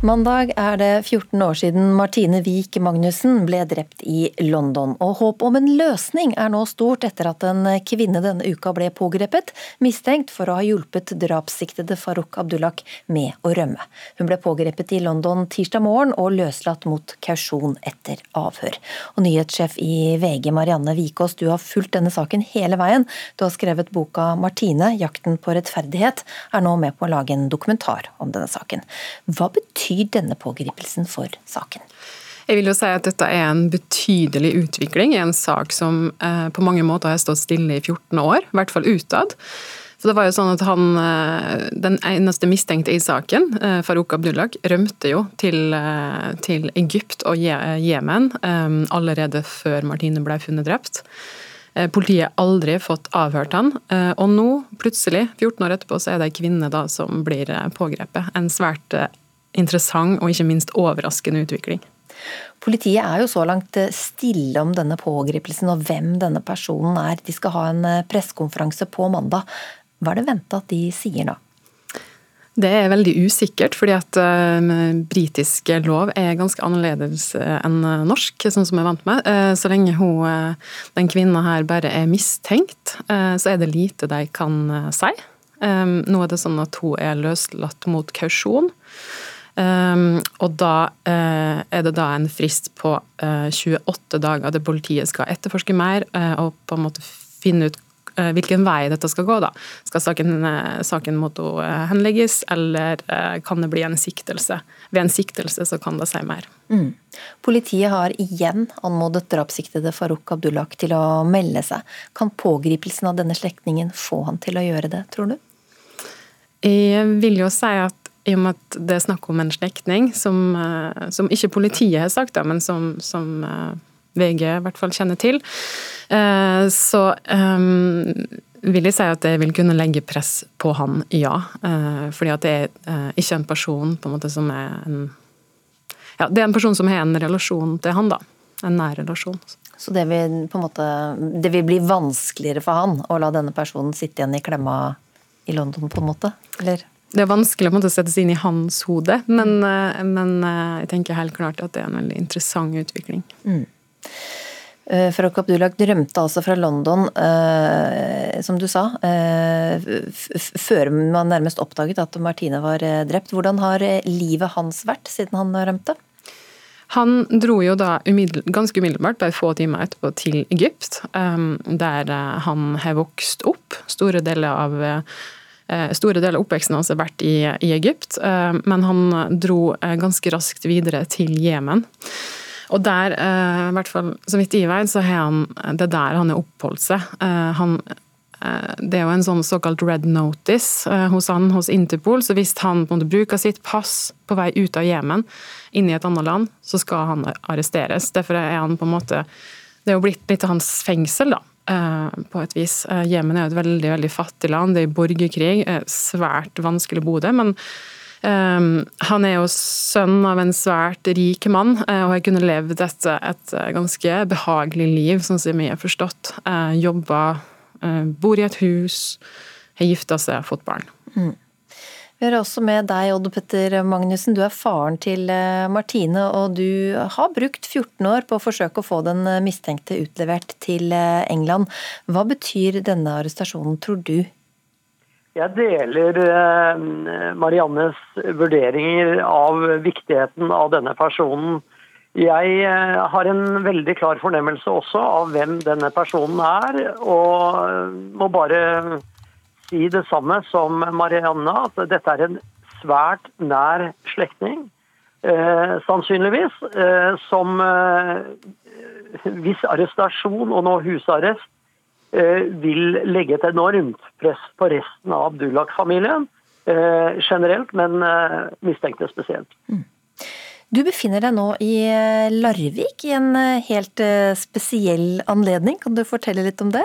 [SPEAKER 1] Mandag er det 14 år siden Martine Wiik Magnussen ble drept i London, og håp om en løsning er nå stort etter at en kvinne denne uka ble pågrepet, mistenkt for å ha hjulpet drapssiktede Farouk Abdullak med å rømme. Hun ble pågrepet i London tirsdag morgen og løslatt mot kausjon etter avhør. Og Nyhetssjef i VG Marianne Vikås, du har fulgt denne saken hele veien. Du har skrevet boka 'Martine jakten på rettferdighet', er nå med på å lage en dokumentar om denne saken. Hva betyr betyr denne pågripelsen for saken?
[SPEAKER 24] Jeg vil jo si at dette er en betydelig utvikling i en sak som eh, på mange måter har stått stille i 14 år, i hvert fall utad. Så det var jo sånn at han, eh, Den eneste mistenkte i saken, eh, Farouk Abdullah, rømte jo til, eh, til Egypt og Jemen allerede før Martine ble funnet drept. Politiet har aldri fått avhørt han, og nå, plutselig, 14 år etterpå, så er det ei kvinne da som blir pågrepet. En svært interessant og ikke minst overraskende utvikling.
[SPEAKER 1] Politiet er jo så langt eh, stille om denne pågripelsen og hvem denne personen er. De skal ha en eh, pressekonferanse på mandag. Hva er det venta at de sier nå?
[SPEAKER 24] Det er veldig usikkert, fordi at uh, britisk lov er ganske annerledes enn norsk, sånn som jeg er vant med. Så lenge hun, den kvinna her bare er mistenkt, så er det lite de kan si. Nå er det sånn at hun er løslatt mot kausjon. Um, og da uh, er det da en frist på uh, eh, 28 dager der politiet skal etterforske mer uh, og på en måte finne ut hvilken vei dette skal gå. da. Skal saken, saken måtte henlegges, eller kan det bli en siktelse? Ved en siktelse så kan det si mer. Mm.
[SPEAKER 1] Politiet har igjen anmodet drapssiktede Farouk Abdullah til å melde seg. Kan pågripelsen av denne slektningen få han til å gjøre det, tror du?
[SPEAKER 24] Jeg vil jo si at i og med at det er snakk om en slektning, som, som, ikke politiet har sagt, men som, som VG i hvert fall kjenner til, eh, så vil jeg si at det vil kunne legge press på han, ja. Eh, fordi at det er ikke en person på en måte som er en ja, Det er en person som har en relasjon til han, da. En nær relasjon.
[SPEAKER 1] Så det vil, på en måte, det vil bli vanskeligere for han å la denne personen sitte igjen i klemma i London, på en måte? Eller?
[SPEAKER 24] Det er vanskelig å sette seg inn i hans hode, men, men, jeg tenker helt klart at det er en veldig interessant utvikling. Mm.
[SPEAKER 1] Eh, Farouk Abdullah drømte altså fra London, eh, som du sa, eh, før man nærmest oppdaget at Martine var eh, drept. Hvordan har eh, livet hans vært siden han rømte?
[SPEAKER 24] Han dro jo da umiddel, ganske umiddelbart, bare få timer etterpå, til Egypt, eh, der han har vokst opp. Store deler av Store deler av oppveksten hans har vært i, i Egypt, men han dro ganske raskt videre til Jemen. Og der, eh, i hvert fall så vidt jeg vet, så har han det der han har oppholdt seg. Eh, han, eh, det er jo en sånn såkalt red notice hos han, hos Interpol, så hvis han på en måte bruker sitt pass på vei ut av Jemen, inn i et annet land, så skal han arresteres. Derfor er han på en måte Det er jo blitt litt hans fengsel, da på et vis. Jemen er jo et veldig veldig fattig land, det er borgerkrig, svært vanskelig å bo der. Men han er jo sønn av en svært rik mann, og har kunnet levd et, et ganske behagelig liv, sånn som jeg har forstått. Jobba, bor i et hus, har gifta seg, fått barn. Mm.
[SPEAKER 1] Vi er også med deg, Odd Petter Magnussen. Du er faren til Martine, og du har brukt 14 år på å forsøke å få den mistenkte utlevert til England. Hva betyr denne arrestasjonen, tror du?
[SPEAKER 25] Jeg deler eh, Mariannes vurderinger av viktigheten av denne personen. Jeg eh, har en veldig klar fornemmelse også av hvem denne personen er, og må bare si det samme som Marianne, at dette er en svært nær slektning. Eh, sannsynligvis. Eh, som eh, hvis arrestasjon og nå husarrest Eh, vil legge et enormt press på resten av Abdullah-familien eh, generelt, men eh, mistenkte spesielt. Mm.
[SPEAKER 1] Du befinner deg nå i Larvik i en helt spesiell anledning. Kan du fortelle litt om det?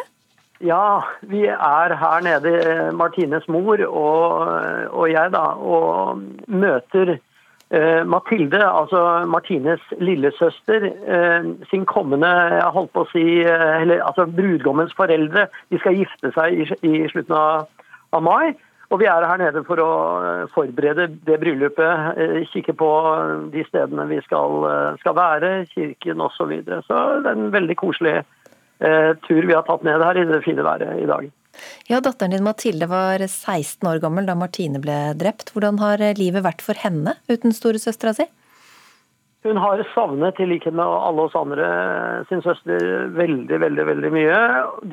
[SPEAKER 25] Ja, vi er her nede, Martines mor og, og jeg, da, og møter Eh, Mathilde, altså Martines lillesøster, eh, sin kommende jeg holdt på å si, eh, eller, altså brudgommens foreldre, de skal gifte seg i, i slutten av, av, mai. Og vi er her nede for å forberede det bryllupet. Kikke på de stedene vi skal, skal være, kirken osv. Så, videre. så det er en veldig koselig eh, tur vi har tatt ned her i det fine været i dag.
[SPEAKER 1] Ja, Datteren din Mathilde var 16 år gammel da Martine ble drept. Hvordan har livet vært for henne uten storesøstera si?
[SPEAKER 25] Hun har savnet, i likhet med alle oss andre, sin søster veldig, veldig veldig mye.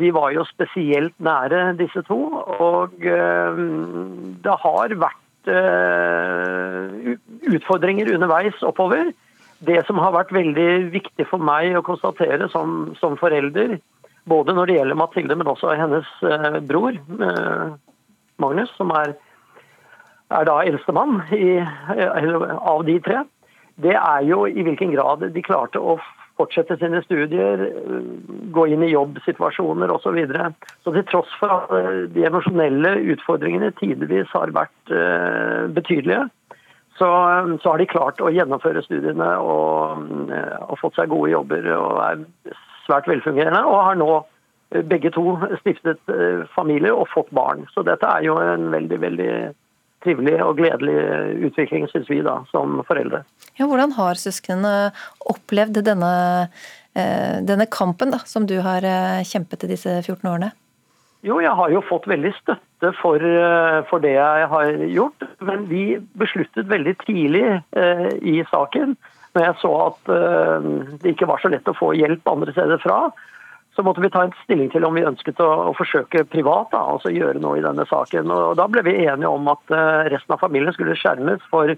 [SPEAKER 25] De var jo spesielt nære, disse to. Og øh, det har vært utfordringer underveis oppover. Det som har vært veldig viktig for meg å konstatere som, som forelder, både når det gjelder Mathilde, men også hennes eh, bror eh, Magnus, som er, er da eldstemann av de tre. Det er jo i hvilken grad de klarte å fortsette sine studier, gå inn i jobbsituasjoner osv. Så, videre. så til tross for at eh, de emosjonelle utfordringene tidvis har vært betydelige, så, så, har de klart å gjennomføre studiene og, og, fått seg gode jobber og er svært velfungerende, og har nå eh, begge to stiftet eh, familie og fått barn. Så dette er jo en veldig, veldig trivelig og gledelig utvikling, syns vi, da, som foreldre.
[SPEAKER 1] Ja, hvordan har søsknene opplevd denne, eh, denne kampen da, som du har kjempet i disse 14 årene?
[SPEAKER 25] Jo, jeg har jo fått veldig støtte for, for, det jeg har gjort. Men vi besluttet veldig tidlig eh, i saken når jeg så at eh, det ikke var så lett å få hjelp andre steder fra, så måtte vi ta en stilling til om vi ønsket å, å forsøke privat da, altså gjøre noe i denne saken. Og Da ble vi enige om at eh, resten av familien skulle skjermes for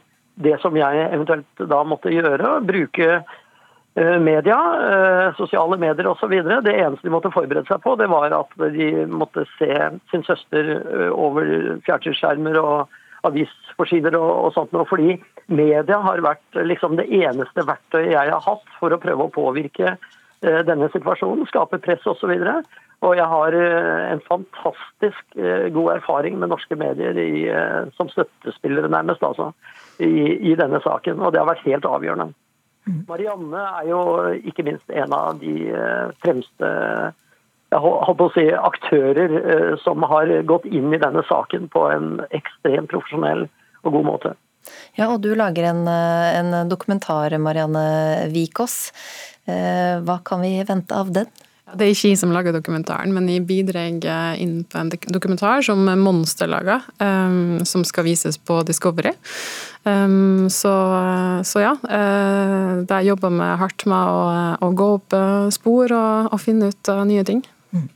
[SPEAKER 25] det som jeg eventuelt da måtte gjøre. Bruke media, uh, sosiale medier osv. Det eneste de måtte forberede seg på, det var at de måtte se sin søster over fjernsynsskjermer og avisforsider og, og sånt noe. Fordi media har vært liksom det eneste verktøyet jeg har hatt for å prøve å påvirke Eh, denne situasjonen, skape press osv. Og, og jeg har eh, en fantastisk eh, god erfaring med norske medier i, som støttespillere, nærmest, altså, i, i, denne saken. Og det har vært helt avgjørende. Mm. Marianne er jo ikke minst en av de fremste holdt å si, aktører som har gått inn i denne saken på en ekstremt profesjonell og god måte.
[SPEAKER 1] Ja, og du lager en, en dokumentar, Marianne Vikås. Eh, hva kan vi vente av den?
[SPEAKER 24] Det er ikke jeg som lager dokumentaren, men jeg bidrar inn på en dokumentar som Monster lager, um, som skal vises på Discovery. Um, så, så, ja. Uh, der jobber vi hardt med å, å gå opp spor og, og finne ut uh, nye ting. Mm.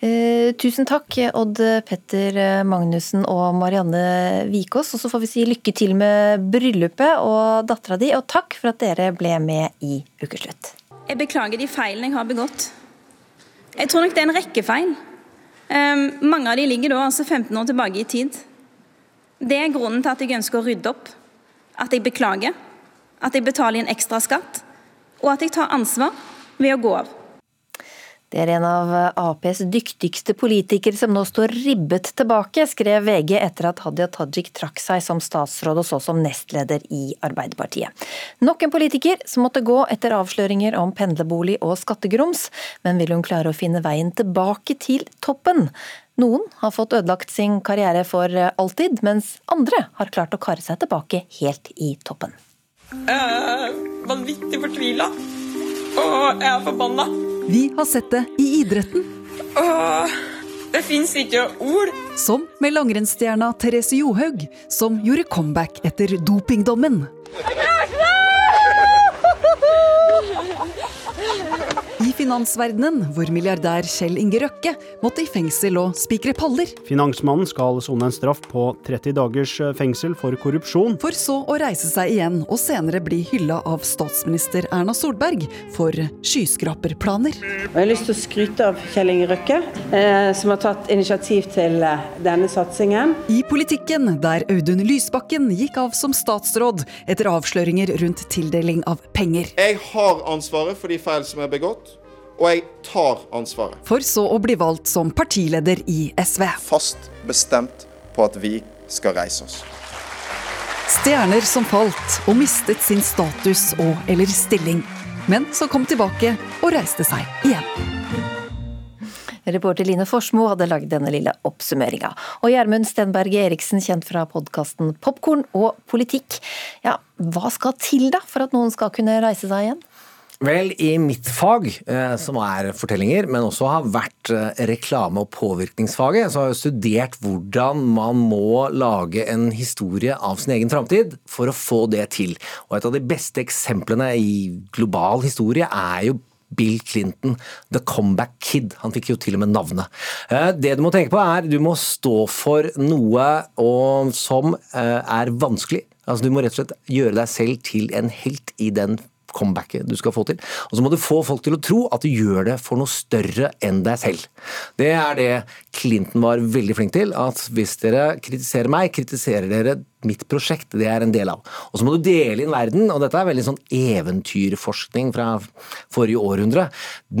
[SPEAKER 1] Uh, tusen takk, Odd Petter Magnussen og Marianne Vikås. Og så får vi si lykke til med bryllupet og dattera di, og takk for at dere ble med i Ukeslutt.
[SPEAKER 26] Jeg beklager de feilene jeg har begått. Jeg tror nok det er en rekke feil. Um, mange av de ligger da altså 15 år tilbake i tid. Det er grunnen til at jeg ønsker å rydde opp. At jeg beklager. At jeg betaler en ekstra skatt. Og at jeg tar ansvar ved å gå av.
[SPEAKER 1] Det er en av Aps dyktigste politikere som nå står ribbet tilbake, skrev VG etter at Hadia Tajik trakk seg som statsråd og så som nestleder i Arbeiderpartiet. Nok en politiker som måtte gå etter avsløringer om pendlerbolig og skattegrums, men vil hun klare å finne veien tilbake til toppen? Noen har fått ødelagt sin karriere for alltid, mens andre har klart å kare seg tilbake helt i toppen.
[SPEAKER 27] Jeg er vanvittig fortvila, og jeg er forbanna.
[SPEAKER 28] Vi har sett det i idretten.
[SPEAKER 27] Åh, det fins ikke ord.
[SPEAKER 28] Som med langrennsstjerna Therese Johaug, som gjorde comeback etter dopingdommen. I finansverdenen, hvor milliardær Kjell Inge Røkke måtte i fengsel og spikre paller.
[SPEAKER 29] Finansmannen skal sone en straff på 30 dagers eh, fengsel for korrupsjon.
[SPEAKER 28] For så å reise seg igjen og senere bli hylla av statsminister Erna Solberg for skyskraperplaner.
[SPEAKER 30] Jeg har lyst til å skryte av Kjell Inge Røkke, eh, som har tatt initiativ til eh, denne satsingen.
[SPEAKER 28] I politikken, der Audun Lysbakken gikk av som statsråd etter avsløringer rundt tildeling av penger.
[SPEAKER 31] Jeg har ansvaret for de feil som er begått og jeg tar ansvaret.
[SPEAKER 28] For så å bli valgt som partileder i SV.
[SPEAKER 31] Fast bestemt på at vi skal reise oss.
[SPEAKER 28] Stjerner som falt og mistet sin status og eller stilling, men som kom tilbake og reiste seg igjen.
[SPEAKER 1] Reporter Line Forsmo hadde lagd denne lille oppsummeringa. Og Gjermund Stenberg Eriksen, kjent fra podkasten Popkorn og politikk. Ja, hva skal til da for at noen skal kunne reise seg igjen?
[SPEAKER 32] Vel, i mitt fag, eh, som er fortellinger, men også har vært eh, reklame- og påvirkningsfaget, så har jeg studert hvordan man må lage en historie av sin egen framtid for å få det til. Og et av de beste eksemplene i global historie er jo Bill Clinton, The Comeback Kid. Han fikk jo til og med navnet. Eh, det du må tenke på er, du må stå for noe som er vanskelig. Altså Du må rett og slett gjøre deg selv til en helt i den comebacket du skal få til. Og så må du få folk til å tro at du gjør det for noe større enn deg selv. Det er det Clinton var veldig flink til. At hvis dere kritiserer meg, kritiserer dere mitt prosjekt. Det er en del av. Og så må du dele inn verden, og dette er veldig sånn eventyrforskning fra forrige århundre.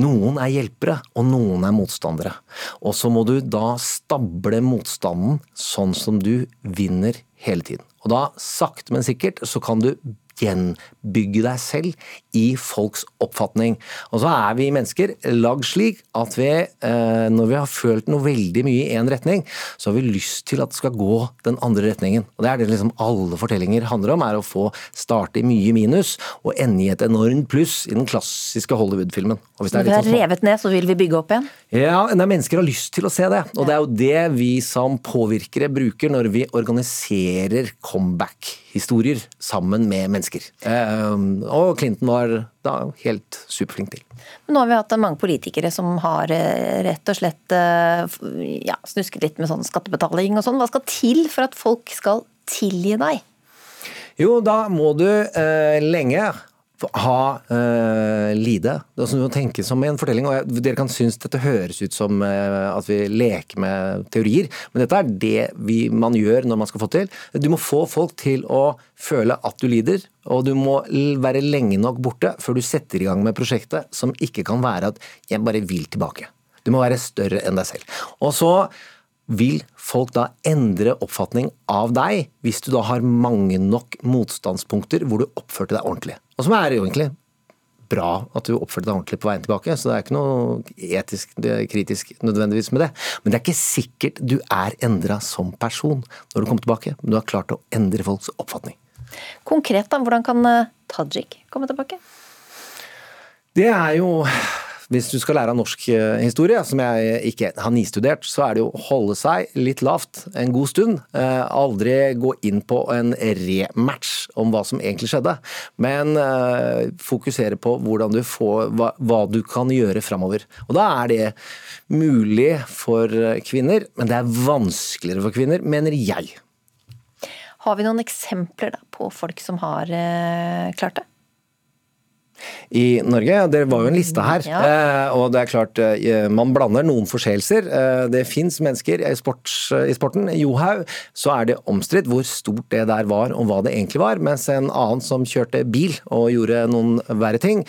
[SPEAKER 32] Noen er hjelpere, og noen er motstandere. Og så må du da stable motstanden sånn som du vinner hele tiden. Og da, sakte, men sikkert, så kan du gjenbygge deg selv i folks oppfatning. Og så er vi mennesker lagd slik at vi, eh, når vi har følt noe veldig mye i én retning, så har vi lyst til at det skal gå den andre retningen. Og det er det liksom alle fortellinger handler om, er å få starte i mye minus og ende i et enormt pluss i den klassiske Hollywood-filmen.
[SPEAKER 1] Hvis det er, sånn, revet ned, så vil vi bygge opp igjen?
[SPEAKER 32] Ja, nei, mennesker har lyst til å se det. Og det er jo det vi som påvirkere bruker når vi organiserer comeback-historier sammen med mennesker mennesker. Eh, og Clinton var da helt superflink til.
[SPEAKER 1] Men nå har vi hatt mange politikere som har eh, rett og slett ja, snusket litt med sånn skattebetaling og sånn. Hva skal til for at folk skal tilgi deg?
[SPEAKER 32] Jo, da må du eh, lenge ha uh, lide. Det er sånn tenke som en fortelling. og jeg, Dere kan synes dette høres ut som uh, at vi leker med teorier, men dette er det vi, man gjør når man skal få til. Du må få folk til å føle at du lider, og du må være lenge nok borte før du setter i gang med prosjektet som ikke kan være at 'jeg bare vil tilbake'. Du må være større enn deg selv. Og så vil folk da endre oppfatning av deg hvis du da har mange nok motstandspunkter hvor du oppførte deg ordentlig. Og som er jo egentlig bra at du oppførte deg ordentlig på veien tilbake, så det er ikke noe etisk kritisk nødvendigvis med det. Men det er ikke sikkert du er endra som person når du kommer tilbake, men du har klart å endre folks oppfatning.
[SPEAKER 1] Konkret, da, hvordan kan eh, Tajik komme tilbake?
[SPEAKER 32] Det er jo hvis du skal lære av norsk eh, historie, som jeg ikke har nistudert, så er det jo å holde seg litt lavt en god stund. Eh, aldri gå inn på en rematch om hva som egentlig skjedde, men eh, fokusere på hvordan du får, hva, hva du kan gjøre framover. Og da er det mulig for kvinner, men det er vanskeligere for kvinner, mener jeg.
[SPEAKER 1] Har vi noen eksempler på folk som har klart det?
[SPEAKER 32] I Norge. Det var jo en liste her. Ja. Eh, og det er klart, eh, man blander noen forseelser. Eh, det fins mennesker i, sports, i sporten. Johaug så er det omstridt hvor stort det der var, og hva det egentlig var. Mens en annen som kjørte bil og gjorde noen verre ting,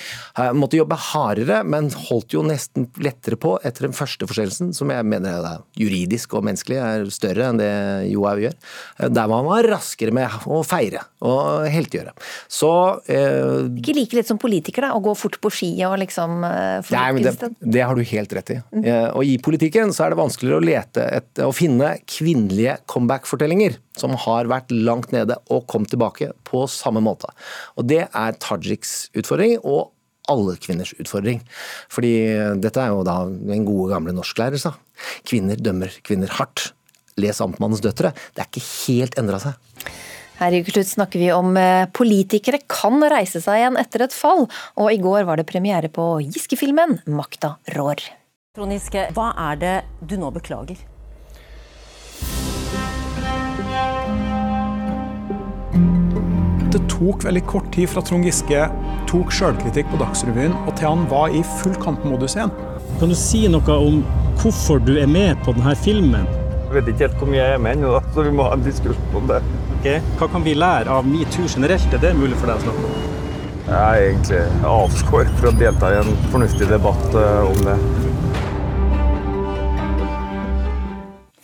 [SPEAKER 32] måtte jobbe hardere, men holdt jo nesten lettere på etter den første forseelsen, som jeg mener er juridisk og menneskelig er større enn det Johaug gjør. Der var man raskere med å feire og heltegjøre. Så
[SPEAKER 1] eh, Ikke like lett som politiker, da? Å gå fort på ski og liksom
[SPEAKER 32] uh, Nei, det, det, har du helt rett i. Mm. Og i politikken så er det vanskeligere å lete et, å finne kvinnelige comeback-fortellinger som har vært langt nede og kom tilbake på samme måte. Og det er Tajiks utfordring. og alle kvinners utfordring. Fordi dette er jo da den gode gamle norsklærer sa. Kvinner dømmer kvinner hardt. Les Amtmannens døtre. Det er ikke helt endra seg.
[SPEAKER 1] Her i Ukeslutt snakker vi om eh, politikere kan reise seg igjen etter et fall, og i går var det premiere på Giske-filmen 'Makta rår'.
[SPEAKER 33] Trond Giske, hva er det du nå beklager?
[SPEAKER 34] Det tok veldig kort tid fra Trond Giske tok sjølkritikk på Dagsrevyen og til han var i full kampmodus igjen.
[SPEAKER 29] Kan du si noe om hvorfor du er med på denne filmen?
[SPEAKER 35] Jeg vet ikke helt hvor mye jeg er med ennå, så vi må ha en diskusjon om det.
[SPEAKER 29] Okay. Hva kan vi lære av metoo generelt? Er det mulig for deg å snakke om?
[SPEAKER 35] Jeg er egentlig avskåret for å delta i en fornuftig debatt eh, om det.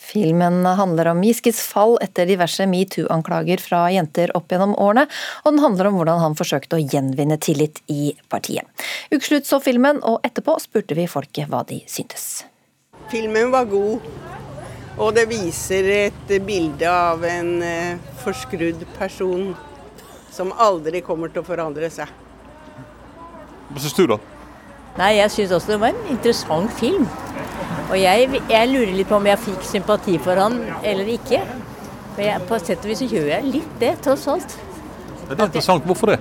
[SPEAKER 1] Filmen handler om Giskes fall etter diverse metoo-anklager fra jenter opp gjennom årene, og den handler om hvordan han forsøkte å gjenvinne tillit i partiet. Ukeslutt så filmen, og etterpå spurte vi folket hva de syntes.
[SPEAKER 36] Filmen var god. Og det viser et bilde av en eh, forskrudd person som aldri kommer til å forandre seg.
[SPEAKER 35] Hva syns du, da?
[SPEAKER 37] Nei, Jeg syns også det var en interessant film. Og jeg, jeg, lurer litt på om jeg fikk sympati for han eller ikke. Men jeg, På sett og vis så gjør jeg litt det, tross alt.
[SPEAKER 35] Det er interessant. Hvorfor det?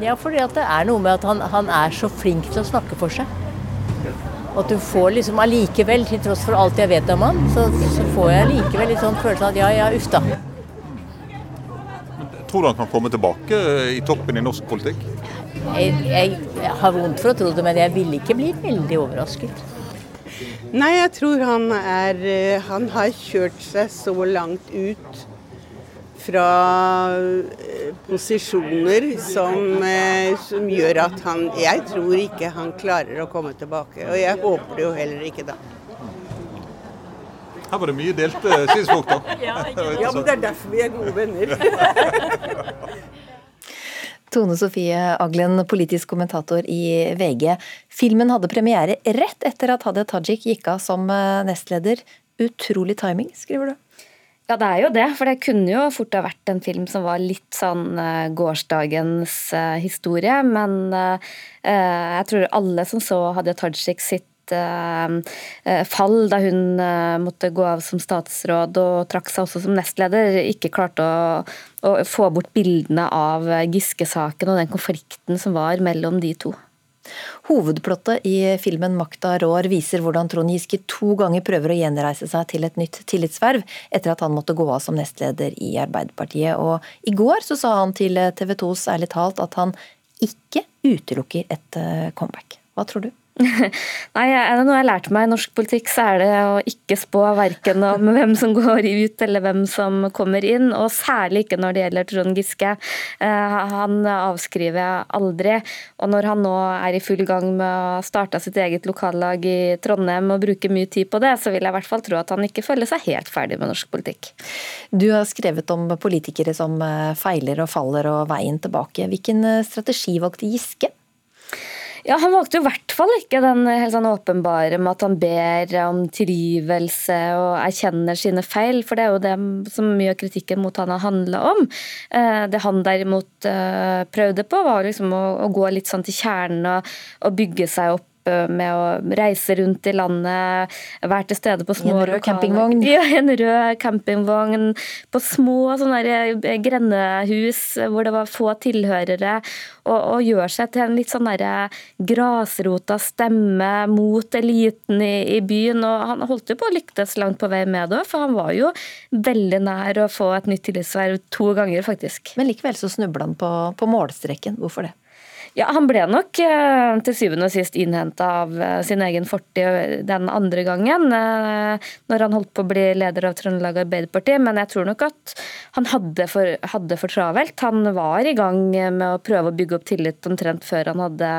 [SPEAKER 37] Ja, fordi at det er noe med at han, han er så flink til å snakke for seg. Og at du får liksom allikevel, til tross for alt jeg vet om han, så, så får jeg allikevel litt sånn følelse av at ja, ja, uff da.
[SPEAKER 35] Tror du han kan komme tilbake i toppen i norsk politikk?
[SPEAKER 37] Jeg, jeg, jeg har vondt for å tro det, men jeg vil ikke bli veldig overrasket.
[SPEAKER 36] Nei, jeg tror han er eh, Han har kjørt seg så langt ut fra eh, posisjoner som, eh, som, gjør at han Jeg tror ikke han klarer å komme tilbake. Og jeg håper det jo heller ikke da.
[SPEAKER 35] Her var det mye delte synspunkter.
[SPEAKER 36] ja, ja, men det er derfor vi er gode venner.
[SPEAKER 1] Tone Sofie Aglen, politisk kommentator i VG. Filmen hadde premiere rett etter at Hadia Tajik gikk av som eh, nestleder. Utrolig timing, skriver du.
[SPEAKER 38] Ja, det er jo det. For det kunne jo fort ha vært en film som var litt sånn uh, gårsdagens uh, historie. Men uh, jeg tror alle som så Hadia Tajik sitt fall da hun måtte gå av som statsråd og trakk seg også som nestleder, ikke klarte å, å få bort bildene av Giske-saken og den konflikten som var mellom de to.
[SPEAKER 1] Hovedplottet i filmen 'Makta rår' viser hvordan Trond Giske to ganger prøver å gjenreise seg til et nytt tillitsverv, etter at han måtte gå av som nestleder i Arbeiderpartiet. Og i går så sa han til TV 2s Ærlig talt at han ikke utelukker et eh, comeback. Hva tror du?
[SPEAKER 38] Nei, Er det noe jeg har lært meg i norsk politikk, så er det å ikke spå verken om hvem som går ut eller hvem som kommer inn, og særlig ikke når det gjelder Trond Giske. Eh, han avskriver jeg aldri. Og når han nå er i full gang med å starte sitt eget lokallag i Trondheim og bruke mye tid på det, så vil jeg i hvert fall tro at han ikke føler seg helt ferdig med norsk politikk.
[SPEAKER 1] Du har skrevet om politikere som eh, feiler og faller og veien tilbake. Hvilken eh, strategi valgte Giske?
[SPEAKER 38] Ja, Han valgte jo i hvert fall ikke den helt sånn åpenbare med at han ber om tilgivelse og erkjenner sine feil, for det er jo det som mye av kritikken mot han har handla om. Eh, det han derimot eh, prøvde på, var liksom å, gå litt sånn til kjernen og, og bygge seg opp med å reise rundt i landet, være til stede på små
[SPEAKER 1] I en rød campingvogn?
[SPEAKER 38] Ja, en rød campingvogn. På små sånne eh, grendehus hvor det var få tilhørere. Og, og gjør seg til en litt sånn grasrota stemme mot eliten i, i, byen. Og han holdt jo på å lyktes langt på vei med det, for han var jo veldig nær å få et nytt tillitsverv to ganger, faktisk.
[SPEAKER 1] Men likevel så snubla han på, på målstreken. Hvorfor det?
[SPEAKER 38] Ja, Han ble nok eh, til syvende og sist innhenta av eh, sin egen fortid den andre gangen, eh, når han holdt på å bli leder av Trøndelag Arbeiderparti, men jeg tror nok at han hadde for, hadde for, travelt. Han var i gang med å prøve å bygge opp tillit omtrent før han hadde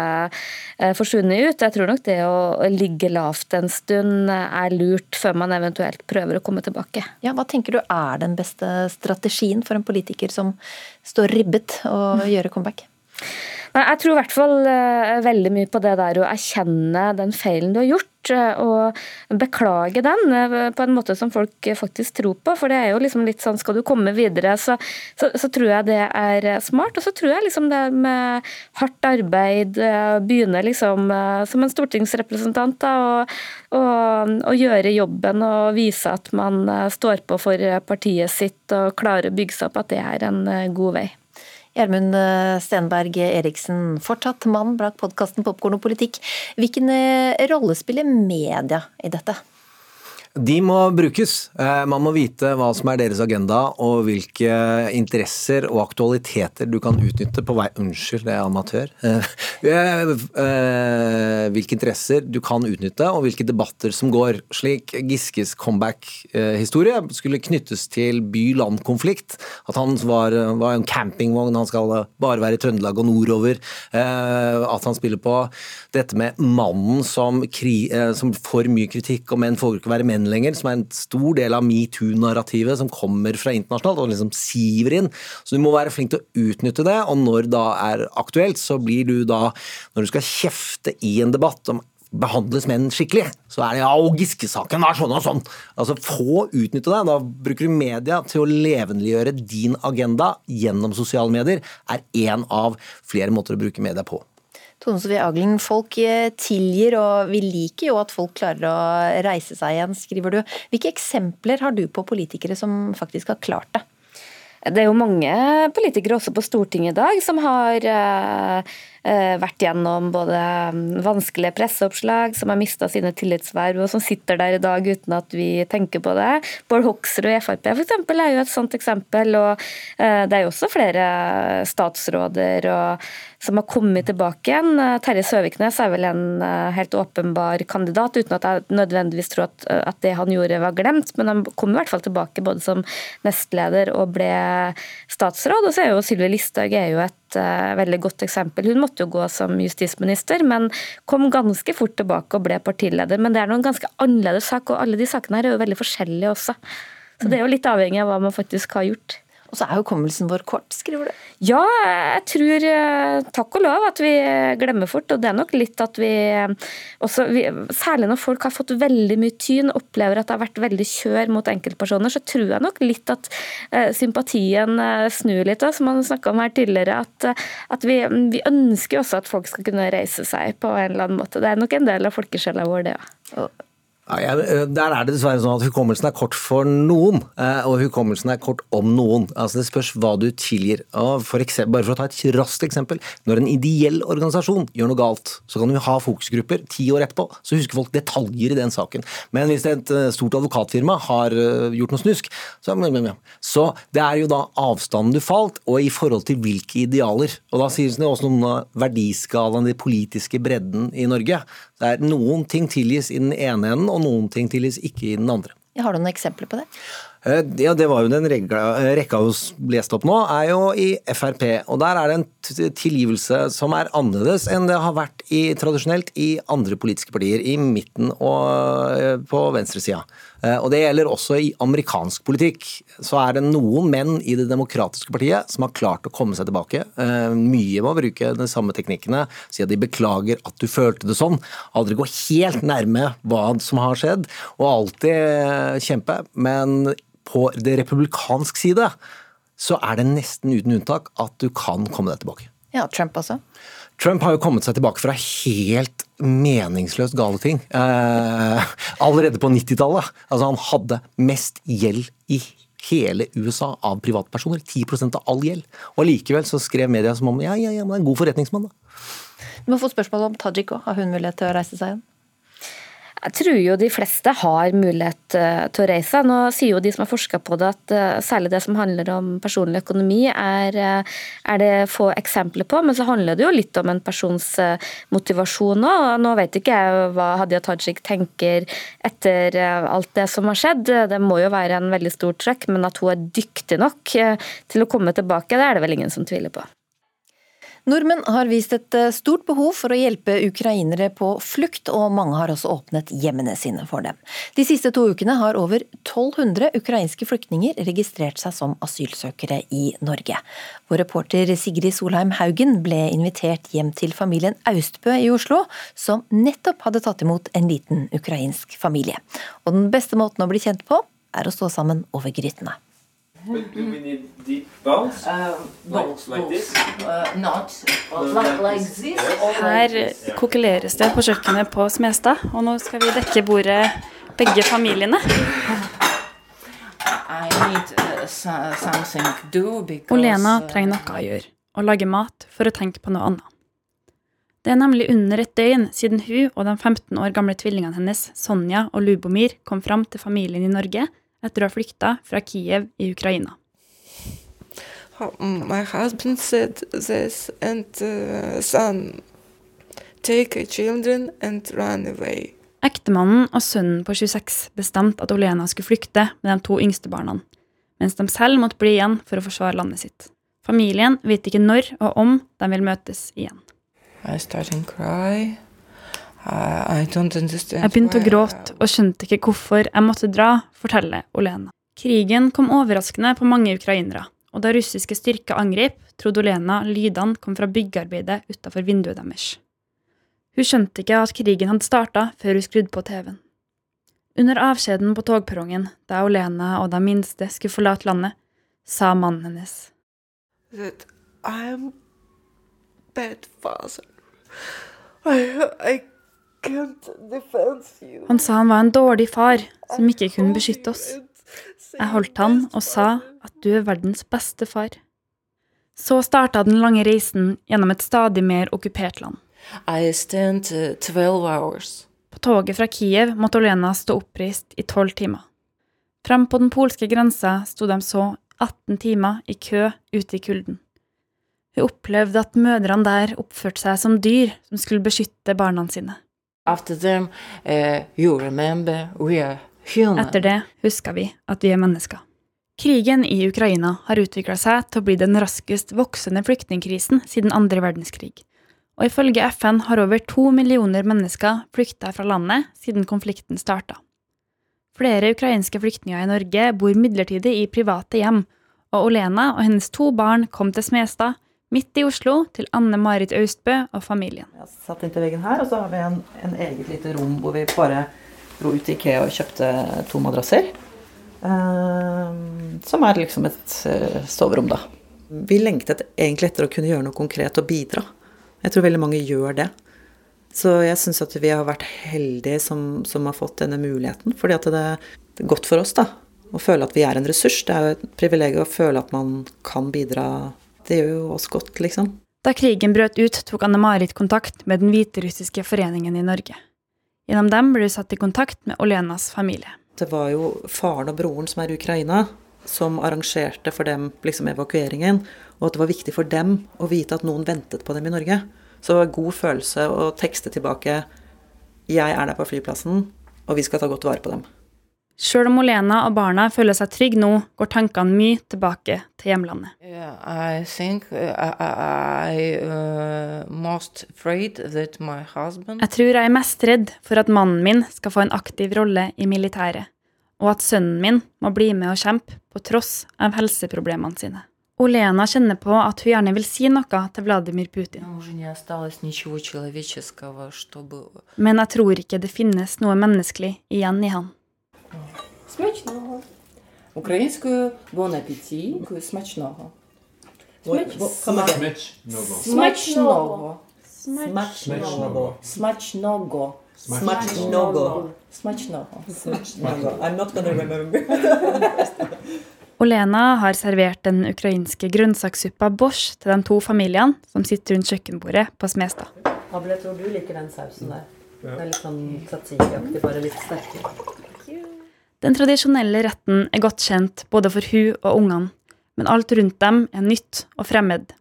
[SPEAKER 38] forsvunnet ut. Jeg tror nok det å ligge lavt en stund er lurt før man eventuelt prøver å komme tilbake.
[SPEAKER 1] Ja, Hva tenker du er den beste strategien for en politiker som står ribbet og gjøre comeback?
[SPEAKER 38] Jeg tror i hvert fall uh, veldig mye på det der å erkjenne den feilen du har gjort, uh, og beklage den uh, på en måte som folk faktisk tror på. For det er jo liksom litt sånn, skal du komme videre, så, så, så tror jeg det er smart. Og så tror jeg liksom det med hardt arbeid, begynne liksom som en stortingsrepresentant da, og, og, og, gjøre jobben og vise at man står på for partiet sitt og klarer å bygge seg opp, at det er en god vei.
[SPEAKER 1] Gjermund eh, Stenberg Eriksen, fortsatt mann bak podkasten Popkorn og politikk. Hvilken eh, rolle spiller media i dette?
[SPEAKER 32] De må brukes. Eh, man må vite hva som er deres agenda, og hvilke interesser og aktualiteter du kan utnytte på vei Unnskyld, det er amatør. Eh, eh, hvilke interesser du kan utnytte, og hvilke debatter som går. Slik Giskes comeback-historie skulle knyttes til by-land-konflikt. At han var, var, en campingvogn, han skal bare være i Trøndelag og nordover. At han spiller på dette med mannen som, som får mye kritikk, og menn får ikke være menn lenger, som er en stor del av metoo-narrativet som kommer fra internasjonalt og liksom siver inn. Så du må være flink til å utnytte det, og når da er aktuelt, så blir du da, når du skal kjefte i en debatt om behandles menn skikkelig, så er det ja, og Giske-saken var sånn og sånn. Altså Få utnytte det. Da bruker du media til å levendeliggjøre din agenda gjennom sosiale medier, er én av flere måter å bruke media på.
[SPEAKER 1] Tone Sofie Agling, folk eh, tilgir, og vi liker jo at folk klarer å reise seg igjen, skriver du. Hvilke eksempler har du på politikere som faktisk har klart det?
[SPEAKER 38] Det er jo mange politikere også på Stortinget i dag som har uh, vært gjennom både mm, vanskelige presseoppslag, som har mista sine tillitsverv, og som sitter der i dag uten at vi tenker på det. Bård Hoksrud i Frp for eksempel, er jo et sånt eksempel. og uh, Det er jo også flere statsråder og som har kommet tilbake igjen. Eh, Terje Søviknes er vel en eh, helt åpenbar kandidat, uten at jeg nødvendigvis tror at, eh, at, det han gjorde var glemt. Men han kom i hvert fall tilbake både som nestleder og ble statsråd. Og så er jo Sylvi Listhaug er jo et uh, veldig godt eksempel. Hun måtte jo gå som justisminister, men kom ganske fort tilbake og ble partileder. Men det er noen ganske annerledes sak, og alle de sakene her er jo veldig forskjellige også. Så det er jo litt avhengig av hva man faktisk har gjort.
[SPEAKER 1] Og så er hukommelsen vår kort, skriver du.
[SPEAKER 38] Ja, jeg tror eh, takk og lov at vi glemmer fort. Og det er nok litt at vi også vi, Særlig når folk har fått veldig mye tyn, opplever at det har vært veldig kjør mot enkeltpersoner, så tror jeg nok litt at uh, sympatien uh, snur litt. Da, som man snakka om her tidligere. At, uh, at vi, vi, ønsker også at folk skal kunne reise seg på en eller annen måte. Det er nok en del av folkesjela vår, det òg. Ja.
[SPEAKER 32] Eh, der er det dessverre sånn at Hukommelsen er kort for noen, eh, og hukommelsen er kort om noen. Altså Det spørs hva du tilgir. For eksempel, bare for å ta et raskt eksempel. Når en ideell organisasjon gjør noe galt, så kan du ha fokusgrupper ti år etterpå, så husker folk detaljer i den saken. Men hvis et eh, stort advokatfirma har gjort noe snusk, så, så det er jo da avstanden du falt, og i forhold til hvilke idealer. Og da sies det også noe om verdiskalaen, den politiske bredden i Norge. Det er Noen ting tilgis i den ene enden, og noen ting tilgis ikke i den andre.
[SPEAKER 1] Har du noen eksempler på det?
[SPEAKER 32] Eh, ja, Det var jo den rekka vi leste opp nå, er jo i Frp. Og der er det en tilgivelse som er annerledes enn det har vært i, tradisjonelt i andre politiske partier, i midten og eh, på venstresida. Eh, og det gjelder også i amerikansk politikk. Så er det noen menn i Det demokratiske partiet som har klart å komme seg tilbake. Mye med å bruke de samme teknikkene. Si at de beklager at du følte det sånn. Aldri gå helt nærme hva som har skjedd, og alltid kjempe. Men på det republikansk side så er det nesten uten unntak at du kan komme deg tilbake.
[SPEAKER 1] Ja, Trump også?
[SPEAKER 32] Trump har jo kommet seg tilbake fra helt meningsløst gale ting. Eh, allerede på 90-tallet. Altså, han hadde mest gjeld i hele USA av privatpersoner. 10% av all gjeld. Og likevel så skrev media som om ja, ja, ja, det er en god forretningsmann, da.
[SPEAKER 1] Du må få spørsmål om Tajik òg. Har hun mulighet til å reise seg igjen?
[SPEAKER 38] Jeg tror jo de fleste har mulighet eh, til å reise. Nå sier jo de som har forska på det at eh, særlig det som handler om personlig økonomi, er, eh, er, det få eksempler på. Men så handler det jo litt om en persons motivasjon òg. Nå vet ikke jeg hva Hadia Tajik tenker etter alt det som har skjedd. Det må jo være en veldig stor trøkk, men at hun er dyktig nok til å komme tilbake, det er det vel ingen som tviler på.
[SPEAKER 1] Nordmenn har vist et eh, stort behov for å hjelpe ukrainere på flukt, og mange har også åpnet hjemmene sine for dem. De siste to ukene har over 1200 ukrainske flyktninger registrert seg som asylsøkere i Norge. Vår reporter Sigrid Solheim Haugen ble invitert hjem til familien Austbø i Oslo, som nettopp hadde tatt imot en liten ukrainsk familie. Og den beste måten å bli kjent på, er å stå sammen over grytene.
[SPEAKER 39] But do we need deep bounce? Uh,
[SPEAKER 40] like, like this? Uh, not like, like this. Her kokuleres det på kjøkkenet på Smestad, og nå skal vi dekke bordet begge familiene. Olena uh, trenger noe å gjøre, og lage mat for å tenke på noe annet. Det er nemlig under et døgn siden hun og de 15 år gamle tvillingene hennes, Sonja og Lubomir, kom fram til familien i Norge etter å ha flykta fra Kiev i Ukraina.
[SPEAKER 41] My husband said this, and uh, son, take children and run away.
[SPEAKER 40] Ektemannen og sønnen på 26 bestemte at Olena skulle flykte med de to yngste barna, mens de selv måtte bli igjen for å forsvare landet sitt. Familien vet ikke når og om de vil møtes igjen.
[SPEAKER 41] I. Jeg
[SPEAKER 40] begynte å gråte og skjønte ikke hvorfor jeg måtte dra, forteller Olena. Krigen kom overraskende på mange ukrainere, og da russiske styrker angrep, trodde Olena lydene kom fra byggearbeidet utafor vinduet deres. Hun skjønte ikke at krigen hadde starta før hun skrudde på TV-en. Under avskjeden på togperrongen, da Olena og de minste skulle forlate landet, sa mannen hennes.
[SPEAKER 41] That I'm bad father. I, I
[SPEAKER 40] han sa han var en dårlig far som ikke kunne beskytte oss. Jeg holdt han og sa at du er verdens beste far. Så starta den lange reisen gjennom et stadig mer okkupert land.
[SPEAKER 41] Uh,
[SPEAKER 40] på toget fra Kiev måtte Olena stå oppreist i tolv timer. Fram på den polske grensa sto de så 18 timer i kø ute i kulden. Hun opplevde at mødrene der oppførte seg som dyr som skulle beskytte barna sine.
[SPEAKER 41] Them, uh,
[SPEAKER 40] Etter det husker vi at vi er mennesker. Krigen i Ukraina har utvikla seg til å bli den raskest voksende flyktningkrisen siden andre verdenskrig. Og ifølge FN har over to millioner mennesker flykta fra landet siden konflikten starta. Flere ukrainske flyktninger i Norge bor midlertidig i private hjem, og Olena og hennes to barn kom til Smestad, midt i Oslo, til Anne Marit Austbø og familien.
[SPEAKER 42] Jeg satt inntil veggen her, og så har vi en, en eget lite rom hvor vi bare dro ut til Ikea og kjøpte to madrasser. Uh, som er liksom et uh, soverom, da. Vi lengtet egentlig etter å kunne gjøre noe konkret og bidra. Jeg tror veldig mange gjør det. Så jeg syns at vi har vært heldige som, som, har fått denne muligheten. Fordi at det, det er godt for oss da, å føle at vi er en ressurs. Det er jo et privilegium å føle at man kan bidra. Det gjør jo oss godt, liksom.
[SPEAKER 40] Da krigen brøt ut, tok Anne-Marit kontakt med den hviterussiske foreningen i Norge. Gjennom dem ble hun satt i kontakt med Olenas familie.
[SPEAKER 42] Det var jo faren og broren som er i Ukraina, som arrangerte for dem liksom evakueringen. Og at det var viktig for dem å vite at noen ventet på dem i Norge. Så det var en god følelse å tekste tilbake 'Jeg er der på flyplassen, og vi skal ta godt vare på dem'.
[SPEAKER 40] Sjøl om Olena og barna føler seg trygge nå, går tankene mye tilbake til hjemlandet.
[SPEAKER 41] I think I, uh, husband
[SPEAKER 40] Jeg tror jeg er mest redd for at mannen min skal få en aktiv rolle i militæret, og at sønnen min må bli med og kjempe på tross av helseproblemene sine. Olena kjenner på at hun gjerne vil si noe til Vladimir Putin. Men jeg tror ikke det finnes noe menneskelig igjen i han.
[SPEAKER 43] Смачного. Українською bon appétit, смачного. Смачного. Смачного. Смачного. Смачного.
[SPEAKER 42] Смачного.
[SPEAKER 43] Смачного.
[SPEAKER 42] I'm not gonna remember.
[SPEAKER 40] Olena har servert den ukrainske grønnsakssuppa borsj til de to familiene som sitter rundt kjøkkenbordet på Smestad.
[SPEAKER 42] Abel, jeg tror du liker den sausen der. Det er litt sånn tzatziki-aktig, bare litt sterkere.
[SPEAKER 40] Den tradisjonelle retten er godt kjent både for hun og ungene, men alt rundt dem er nytt og fremmed.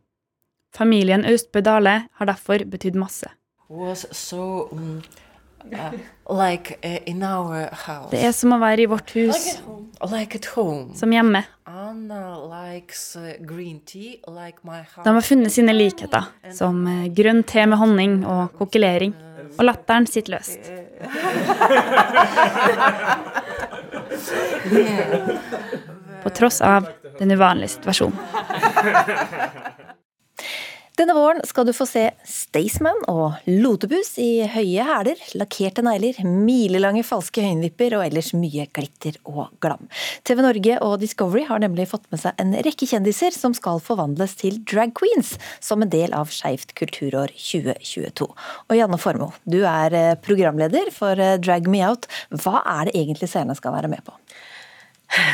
[SPEAKER 40] Familien Austbø Dale har derfor betydd masse.
[SPEAKER 41] so um, uh, like uh.
[SPEAKER 40] Det er som å være i vårt hus,
[SPEAKER 41] Like
[SPEAKER 40] som hjemme.
[SPEAKER 41] Uh.
[SPEAKER 40] De har funnet sine likheter, som grønn te med honning og kokkelering, og latteren sitter løst. På tross av den uvanlige situasjonen.
[SPEAKER 1] Denne våren skal du få se Staysman og Lotepus i høye hæler, lakkerte negler, milelange falske øyenvipper og ellers mye glitter og glam. TV Norge og Discovery har nemlig fått med seg en rekke kjendiser som skal forvandles til drag queens som en del av Skeivt kulturår 2022. Og Janne Formoe, du er eh, programleder for eh, Drag Me Out. Hva er det egentlig seerne skal være med på?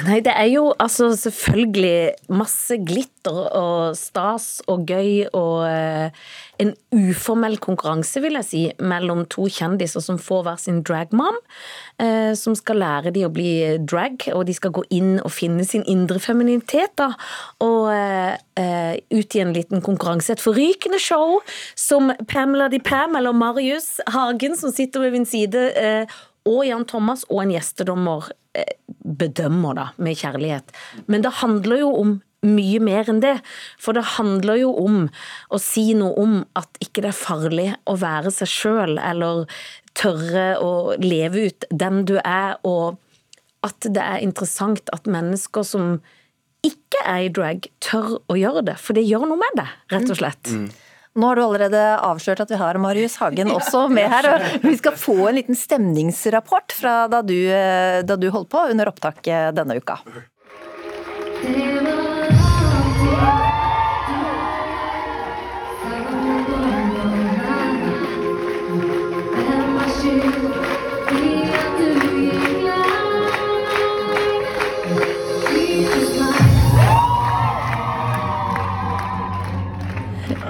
[SPEAKER 44] Nei, det er jo altså selvfølgelig masse glitter og stas og gøy og eh, en uformell konkurranse, vil jeg si, mellom to kjendiser som får hver sin dragmom, eh, som skal lære de å bli drag, og de skal gå inn og finne sin indre femininitet, da, og eh, ut i en liten konkurranse. Et forrykende show som Pamela Di Pam, eller Marius Hagen, som sitter ved min side, eh, og Jan Thomas og en gjestedommer eh, bedømmer da, med kjærlighet. Men det handler jo om mye mer enn det. For det handler jo om å si noe om at ikke det er farlig å være seg sjøl, eller tørre å leve ut den du er, og at det er interessant at mennesker som ikke er i drag, tør å gjøre det. For det gjør noe med det, rett og slett.
[SPEAKER 1] Nå har du allerede avslørt at vi har Marius Hagen også med her. og Vi skal få en liten stemningsrapport fra da du, eh, da du holdt på under opptak denne uka.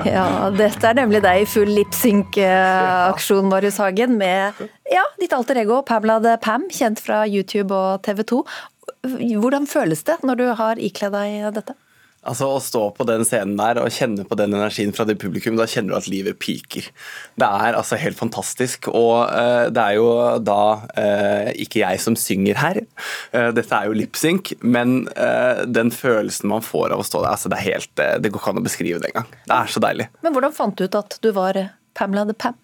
[SPEAKER 1] Ja, dette er nemlig deg i full lipsync-aksjon, Marius Hagen, med ja, ditt alter ego Pamela the Pam, kjent fra YouTube og TV 2. Hvordan føles det når du har ikledd deg dette?
[SPEAKER 45] Altså Å stå på den scenen der og kjenne på den energien fra det publikum, da kjenner du at livet piker. Det er altså helt fantastisk. Og uh, det er jo da uh, ikke jeg som synger her, uh, dette er jo lipsync, men den følelsen man får av å stå der, altså det er helt Det går ikke an å beskrive det engang. Det er så deilig.
[SPEAKER 1] Men hvordan fant du ut at du var Pamela the Pam?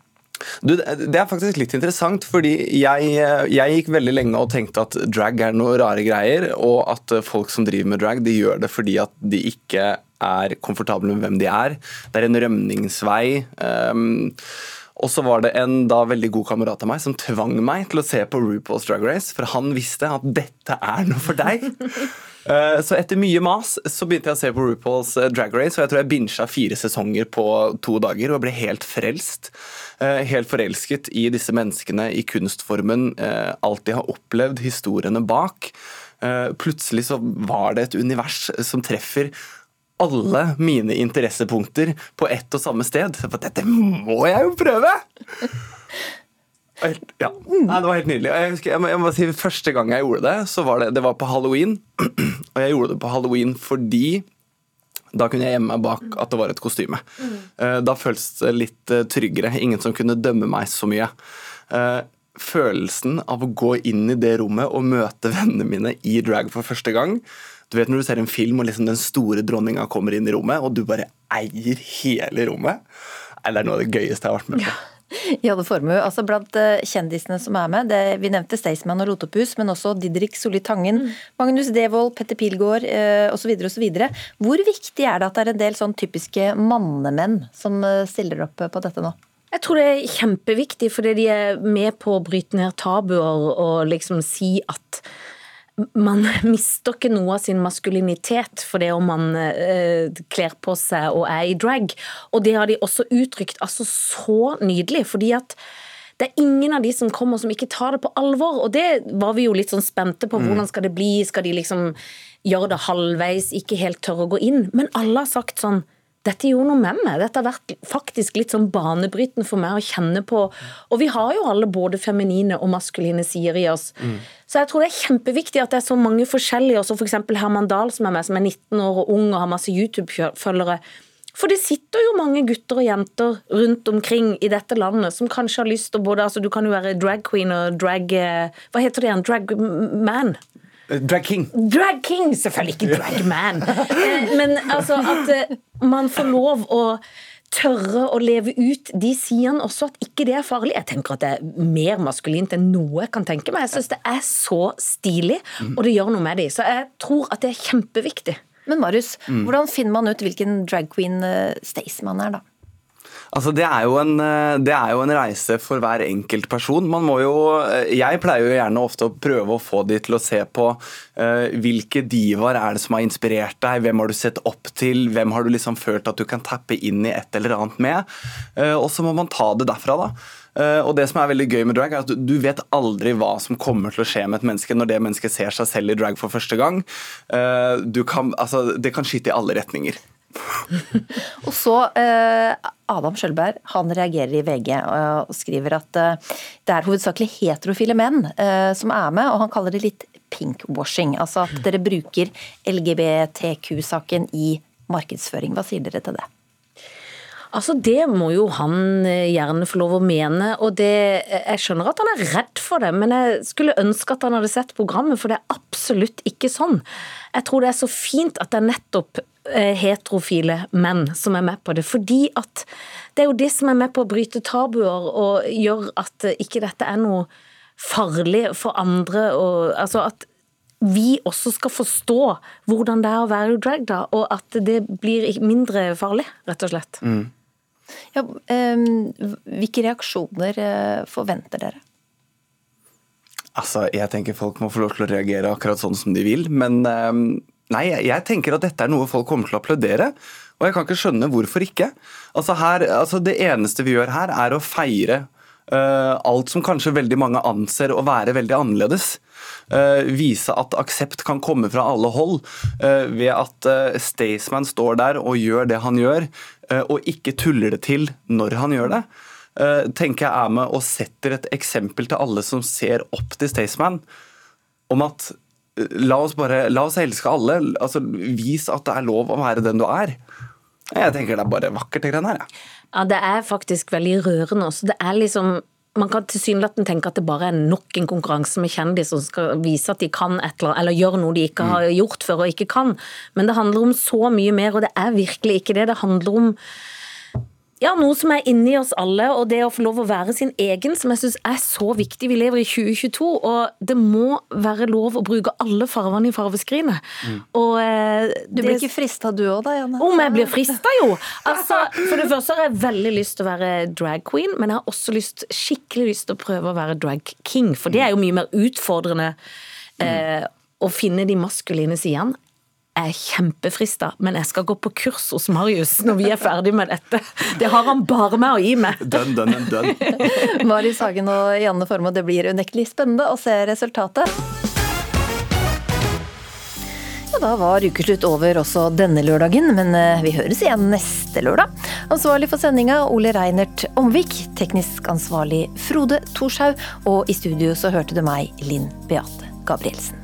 [SPEAKER 45] Du, det er faktisk litt interessant, fordi jeg, jeg, gikk veldig lenge og tenkte at drag er noe rare greier, og at folk som driver med drag, de gjør det fordi at de ikke er komfortable med hvem de er. Det er en rømningsvei. Um, og så var det en da veldig god kamerat av meg som tvang meg til å se på RuPaul's Drag Race, for han visste at dette er noe for deg. Eh, så etter mye mas så begynte jeg å se på RuPaul's eh, Drag Race, og jeg tror jeg binsja fire sesonger på to dager og ble helt frelst. Eh, helt forelsket i disse menneskene, i kunstformen, alt de har opplevd, historiene bak. Plutselig så var det et univers som treffer alle mine interessepunkter på ett og samme sted. For dette må jeg jo prøve! Ja. Nei, det var helt nydelig. Jeg husker, jeg må si, Første gang jeg gjorde det, så var det, det var på halloween. Og jeg gjorde det på halloween fordi da kunne jeg gjemme meg bak at det var et kostyme. Eh, da føltes det litt eh, tryggere. Ingen som kunne dømme meg så mye. Eh, følelsen av å gå inn i det rommet og møte vennene mine i drag for første gang du vet når du ser en film og liksom den store dronninga kommer inn i rommet, og du bare eier hele rommet? Det er noe av det gøyeste jeg har vært med på. Ja.
[SPEAKER 1] Janne Formue, altså blant eh, kjendisene som er med, det, vi nevnte Staysman og Lotopus, men også Didrik Solli Tangen, mm. Magnus Devold, Petter Pilgaard eh, osv. osv. Hvor viktig er det at det er en del sånn typiske mannemenn som eh, stiller opp på dette nå?
[SPEAKER 44] Jeg tror det er kjempeviktig, fordi de er med på å bryte ned tabuer og liksom si at man mister ikke noe av sin maskulinitet for det om man eh, kler på seg og er i drag. Og det har de også uttrykt altså så nydelig, fordi at det er ingen av de som kommer som ikke tar det på alvor. Og det var vi jo litt sånn spente på. Mm. Hvordan skal det bli? Skal de liksom gjøre det halvveis, ikke helt tørre å gå inn? Men alle har sagt sånn dette gjorde noe med meg. Dette har vært faktisk litt sånn banebrytende for meg å kjenne på. Og vi har jo alle både feminine og maskuline sider i oss. Mm. Så jeg tror det er kjempeviktig at det er så mange forskjellige, også f.eks. For Herman Dahl som er med, som er 19 år og ung og har masse YouTube-følgere. For det sitter jo mange gutter og jenter rundt omkring i dette landet som kanskje har lyst til både altså Du kan jo være drag queen og drag eh, Hva heter det igjen? Drag man?
[SPEAKER 45] Drag king.
[SPEAKER 44] Drag king, Selvfølgelig ikke drag man. Eh, men altså at eh, man får lov å tørre å leve ut de sier han også, at ikke det er farlig. Jeg tenker at det er mer maskulint enn noe jeg kan tenke meg. Jeg syns det er så stilig, og det gjør noe med dem. Så jeg tror at det er kjempeviktig.
[SPEAKER 1] Men Marius, mm. hvordan finner man ut hvilken drag queen uh, Staysman er, da?
[SPEAKER 45] Altså, det er, en, eh, det er, jo en, reise for hver enkelt person. Man må jo, eh, jeg pleier jo gjerne ofte å prøve å få de til å se på uh, hvilke divaer er det som har inspirert deg, hvem har du sett opp til, hvem har du liksom følt at du kan tappe inn i et eller annet med. Uh, og så må man ta det derfra, da. Uh, og det som er veldig gøy med drag, er at du vet aldri hva som kommer til å skje med et menneske når det mennesket ser seg selv i drag for første gang. Kan, altså, det kan skyte i alle retninger.
[SPEAKER 1] og så eh, Adam Skjølberg han reagerer i VG og skriver at eh, det er hovedsakelig heterofile menn eh, som er med, og han kaller det litt pinkwashing. Altså at dere bruker LGBTQ-saken i markedsføring. Hva sier dere til det?
[SPEAKER 44] Altså, Det må jo han gjerne få lov å mene. og det, Jeg skjønner at han er redd for det, men jeg skulle ønske at han hadde sett programmet, for det er absolutt ikke sånn. Jeg tror det er så fint at det er nettopp Eh, heterofile menn som er med på det. Fordi at det er jo det som er med på å bryte tabuer og gjør at ikke dette er noe farlig for andre. Og, altså at vi også skal forstå hvordan det er å være drag, da, og at det blir mindre farlig, rett og slett. Mm.
[SPEAKER 1] Ja, um, hvilke reaksjoner uh, forventer dere?
[SPEAKER 45] Altså, Jeg tenker folk må få lov til å reagere akkurat sånn som de vil, men um Nei, jeg tenker at dette er noe folk kommer til å applaudere. Og jeg kan ikke skjønne hvorfor ikke. Altså her, altså Det eneste vi gjør her, er å feire uh, alt som kanskje veldig mange anser å være veldig annerledes. Uh, vise at aksept kan komme fra alle hold, uh, ved at Staysman står der og gjør det han gjør, og ikke tuller det til når han gjør det. tenker jeg er med og setter et eksempel til alle som ser opp til Staysman, om at La oss bare, la oss elske alle. altså Vis at det er lov å være den du er. Jeg tenker det er bare vakkert, det greiene her. Ja.
[SPEAKER 44] ja, det er faktisk veldig rørende også. Det er liksom man kan tilsynelatende tenke at det bare er nok en konkurranse med kjendiser som skal vise at de kan et eller annet, eller gjør noe de ikke har gjort før og ikke kan. Men det handler om så mye mer, og det er virkelig ikke det. Det handler om ja, noe som er inni oss alle, og det å få lov å være sin egen, som jeg syns er så viktig. Vi lever i 2022, og det må være lov å bruke alle fargene i fargeskrinet.
[SPEAKER 1] Mm.
[SPEAKER 44] Og, eh,
[SPEAKER 1] Du blir ikke frista du òg da, Janne?
[SPEAKER 44] Om jeg blir frista, jo! Altså, for det første har jeg veldig lyst til å være drag queen, men jeg har også lyst, skikkelig lyst til å prøve å være drag king, for det er jo mye mer utfordrende eh, å finne de maskuline sidene. Jeg er kjempefrista, men jeg skal gå på kurs hos Marius når vi er ferdig med dette. Det har han bare med å gi meg.
[SPEAKER 45] Dønn, dønn, dønn.
[SPEAKER 1] Marius Hagen og Janne Formoe, det blir unektelig spennende å se resultatet. Og da var ukeslutt over også denne lørdagen, men eh, vi høres igjen neste lørdag. Ansvarlig for sendinga Ole Reinert Omvik, teknisk ansvarlig Frode Thorshaug, og i studio så hørte du meg, Linn Beate Gabrielsen.